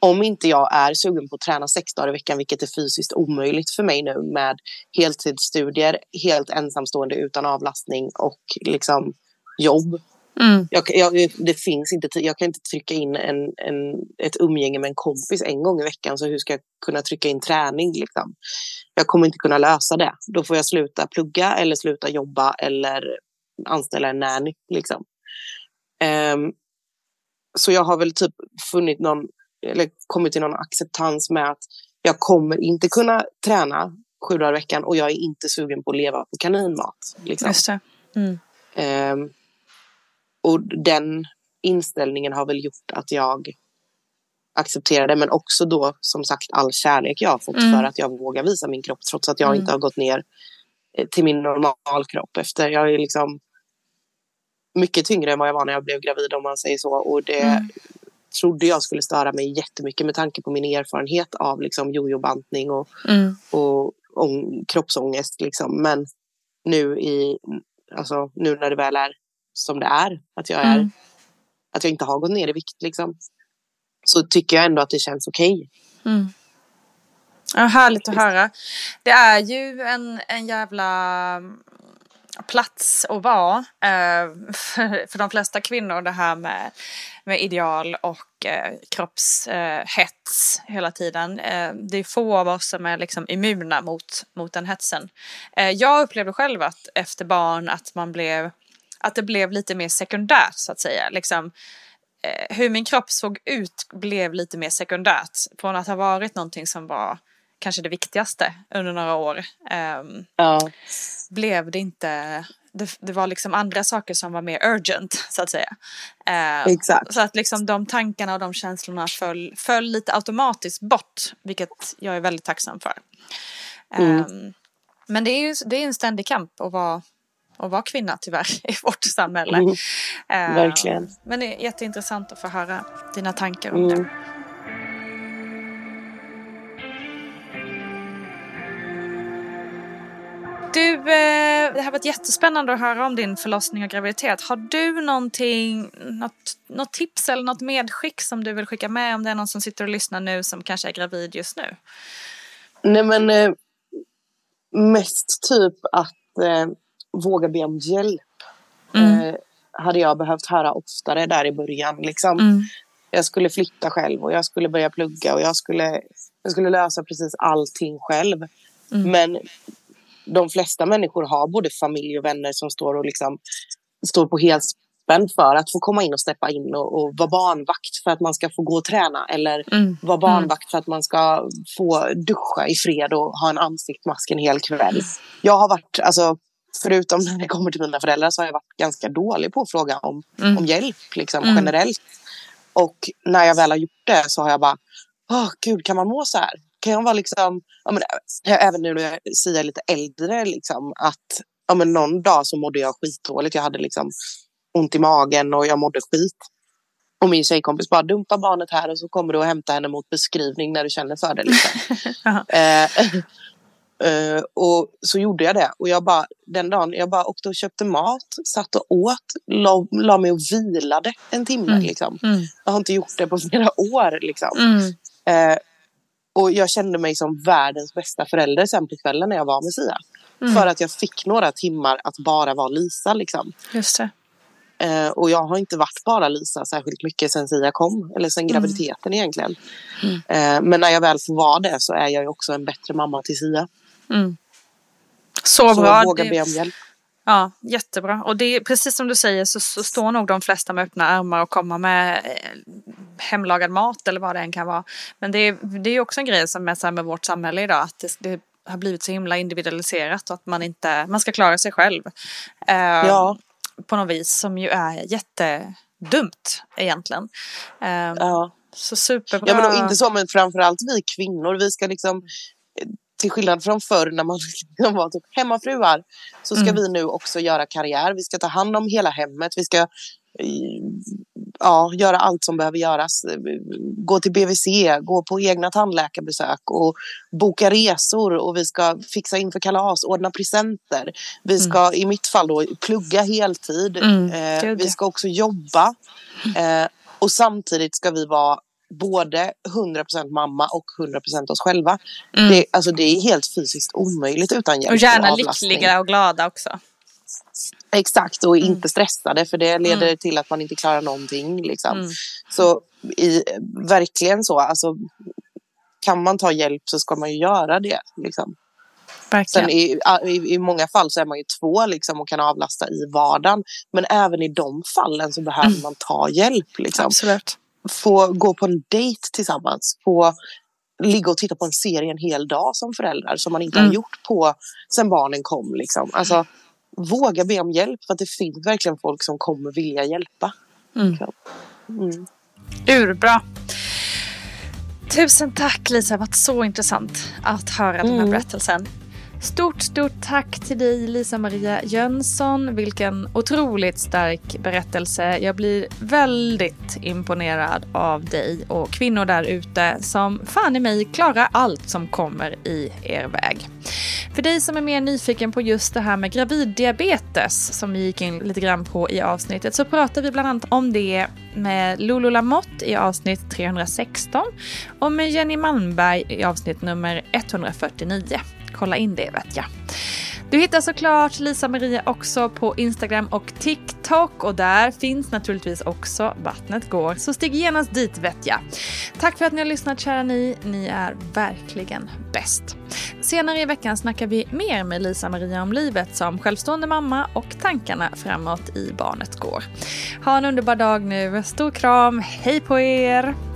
Speaker 1: om inte jag är sugen på att träna sex dagar i veckan, vilket är fysiskt omöjligt för mig nu med heltidsstudier, helt ensamstående utan avlastning och liksom jobb,
Speaker 2: Mm.
Speaker 1: Jag, jag, det finns inte. Jag kan inte trycka in en, en, ett umgänge med en kompis en gång i veckan. Så hur ska jag kunna trycka in träning? Liksom? Jag kommer inte kunna lösa det. Då får jag sluta plugga eller sluta jobba eller anställa en nanny. Liksom. Um, så jag har väl typ funnit någon, eller kommit till någon acceptans med att jag kommer inte kunna träna sju dagar i veckan och jag är inte sugen på att leva på kaninmat. Liksom.
Speaker 2: Mm.
Speaker 1: Um, och den inställningen har väl gjort att jag accepterar det. Men också då som sagt all kärlek jag har fått
Speaker 2: Mm.
Speaker 1: för att jag vågar visa min kropp trots att jag
Speaker 2: Mm.
Speaker 1: inte har gått ner eh, till min normalkropp. Efter jag är liksom mycket tyngre än vad jag var när jag blev gravid om man säger så. Och det
Speaker 2: Mm.
Speaker 1: trodde jag skulle störa mig jättemycket med tanke på min erfarenhet av liksom jojo-bantning och,
Speaker 2: Mm.
Speaker 1: och ång- kroppsångest. Liksom. Men nu, i, alltså, nu när det väl är som det är, att jag, är,
Speaker 2: Mm.
Speaker 1: att jag inte har gått ner i vikt, liksom, så tycker jag ändå att det känns okej.
Speaker 2: Mm. Ja, härligt att höra. Det är ju en, en jävla plats att vara eh, för, för de flesta kvinnor det här med, med ideal och eh, kroppshets eh, hela tiden. Eh, det är få av oss som är liksom immuna mot, mot den hetsen. Eh, jag upplevde själv att efter barn att man blev att det blev lite mer sekundärt så att säga. Liksom, eh, hur min kropp såg ut blev lite mer sekundärt. Från att ha varit någonting som var kanske det viktigaste under några år. ehm,
Speaker 1: Ja.
Speaker 2: blev det inte, det, det var liksom andra saker som var mer urgent så att säga. Eh,
Speaker 1: Exakt.
Speaker 2: Så att liksom de tankarna och de känslorna föll, föll lite automatiskt bort, vilket jag är väldigt tacksam för.
Speaker 1: Mm.
Speaker 2: Ehm, men det är ju det är en ständig kamp att vara, att vara kvinna tyvärr i vårt samhälle.
Speaker 1: Mm.
Speaker 2: Ehm,
Speaker 1: Verkligen.
Speaker 2: Men det är jätteintressant att få höra dina tankar om
Speaker 1: Mm.
Speaker 2: det. Det har varit jättespännande att höra om din förlossning och graviditet. Har du någonting, något, något tips eller något medskick som du vill skicka med om det är någon som sitter och lyssnar nu som kanske är gravid just nu?
Speaker 1: Nej men eh, mest typ att eh, våga be om hjälp.
Speaker 2: Mm.
Speaker 1: Eh, hade jag behövt höra oftare där i början. Liksom.
Speaker 2: Mm.
Speaker 1: Jag skulle flytta själv och jag skulle börja plugga och jag skulle, jag skulle lösa precis allting själv.
Speaker 2: Mm.
Speaker 1: Men de flesta människor har både familj och vänner som står och liksom står på helspänn för att få komma in och steppa in och, och vara barnvakt för att man ska få gå och träna eller
Speaker 2: Mm.
Speaker 1: vara barnvakt för att man ska få duscha i fred och ha en ansiktsmask en hel kväll. Jag har varit, alltså, förutom när det kommer till mina föräldrar så har jag varit ganska dålig på att fråga om,
Speaker 2: Mm.
Speaker 1: om hjälp liksom,
Speaker 2: Mm.
Speaker 1: generellt. Och när jag väl har gjort det så har jag bara, åh gud kan man må så här? Kan jag vara liksom, ja, men, ä- även nu när jag säger lite äldre, liksom, att ja, men någon dag så mådde jag skitdåligt. Jag hade liksom ont i magen och jag mådde skit. Och min tjejkompis bara, dumpa barnet här och så kommer du och hämta henne mot beskrivning när du känner för det. Liksom. eh, eh, och så gjorde jag det. Och jag bara, den dagen, jag bara åkte och köpte mat, satt och åt, la, la mig och vilade en timme.
Speaker 2: Mm.
Speaker 1: Liksom.
Speaker 2: Mm.
Speaker 1: Jag har inte gjort det på flera år. Liksom.
Speaker 2: Mm.
Speaker 1: Eh, och jag kände mig som världens bästa förälder sen på kvällen när jag var med Sia.
Speaker 2: Mm.
Speaker 1: För att jag fick några timmar att bara vara Lisa. Liksom.
Speaker 2: Just.
Speaker 1: Eh, och jag har inte varit bara Lisa särskilt mycket sen Sia kom. Eller sen
Speaker 2: Mm.
Speaker 1: graviditeten egentligen. Eh, men när jag väl får vara det så är jag ju också en bättre mamma till Sia.
Speaker 2: Mm. Så,
Speaker 1: Så
Speaker 2: bra.
Speaker 1: våga
Speaker 2: Det-
Speaker 1: be om hjälp.
Speaker 2: Ja, jättebra. Och det är precis som du säger så, så står nog de flesta med öppna armar och kommer med eh, hemlagad mat eller vad det än kan vara. Men det är, det är också en grej som är så här med vårt samhälle idag att det, det har blivit så himla individualiserat och att man inte, man ska klara sig själv. Eh,
Speaker 1: Ja.
Speaker 2: På något vis som ju är jättedumt egentligen. Eh,
Speaker 1: Ja.
Speaker 2: Så superbra.
Speaker 1: Ja, men inte så, men framförallt vi kvinnor. Vi ska liksom, till skillnad från förr när man var typ hemmafruar, så ska
Speaker 2: Mm.
Speaker 1: vi nu också göra karriär. Vi ska ta hand om hela hemmet. Vi ska eh, ja, göra allt som behöver göras. Gå till BVC, gå på egna tandläkarbesök och boka resor och vi ska fixa inför kalas, ordna presenter. Vi ska i mitt fall då plugga heltid.
Speaker 2: Mm,
Speaker 1: Eh, vi ska också jobba. Eh, och samtidigt ska vi vara både 100% mamma och 100% oss själva.
Speaker 2: Mm.
Speaker 1: Det, alltså det är helt fysiskt omöjligt utan hjälp
Speaker 2: och gärna
Speaker 1: avlastning.
Speaker 2: lyckliga och glada också.
Speaker 1: Exakt, och inte stressade för det leder mm. till att man inte klarar någonting. Liksom. Mm. Så i, verkligen så, alltså, kan man ta hjälp så ska man ju göra det. Liksom. Sen i, i, i, många fall så är man ju två liksom, och kan avlasta i vardagen. Men även i de fallen så behöver mm. man ta hjälp. Liksom.
Speaker 2: Absolut.
Speaker 1: Få gå på en dejt tillsammans. Få ligga och titta på en serie en hel dag som föräldrar som man inte mm. har gjort på sen barnen kom. Liksom. Alltså, våga be om hjälp för att det finns verkligen folk som kommer vilja hjälpa. Mm.
Speaker 2: Mm. Urbra. Tusen tack Lisa, det har varit så intressant att höra mm. den här mm. berättelsen. Stort, stort tack till dig Lisa Maria Jönsson. Vilken otroligt stark berättelse. Jag blir väldigt imponerad av dig och kvinnor där ute som fan i mig klarar allt som kommer i er väg. För dig som är mer nyfiken på just det här med graviddiabetes som vi gick in lite grann på i avsnittet så pratar vi bland annat om det med Lolo Lamotte i avsnitt 316 och med Jenny Malmberg i avsnitt nummer 149 kolla in det vet jag. Du hittar såklart Lisa Maria också på Instagram och TikTok och där finns naturligtvis också Vattnet går. Så stig genast dit vet jag. Tack för att ni har lyssnat kära ni. Ni är verkligen bäst. Senare i veckan snackar vi mer med Lisa Maria om livet som självstående mamma och tankarna framåt i Barnet går. Ha en underbar dag nu. Stor kram. Hej på er!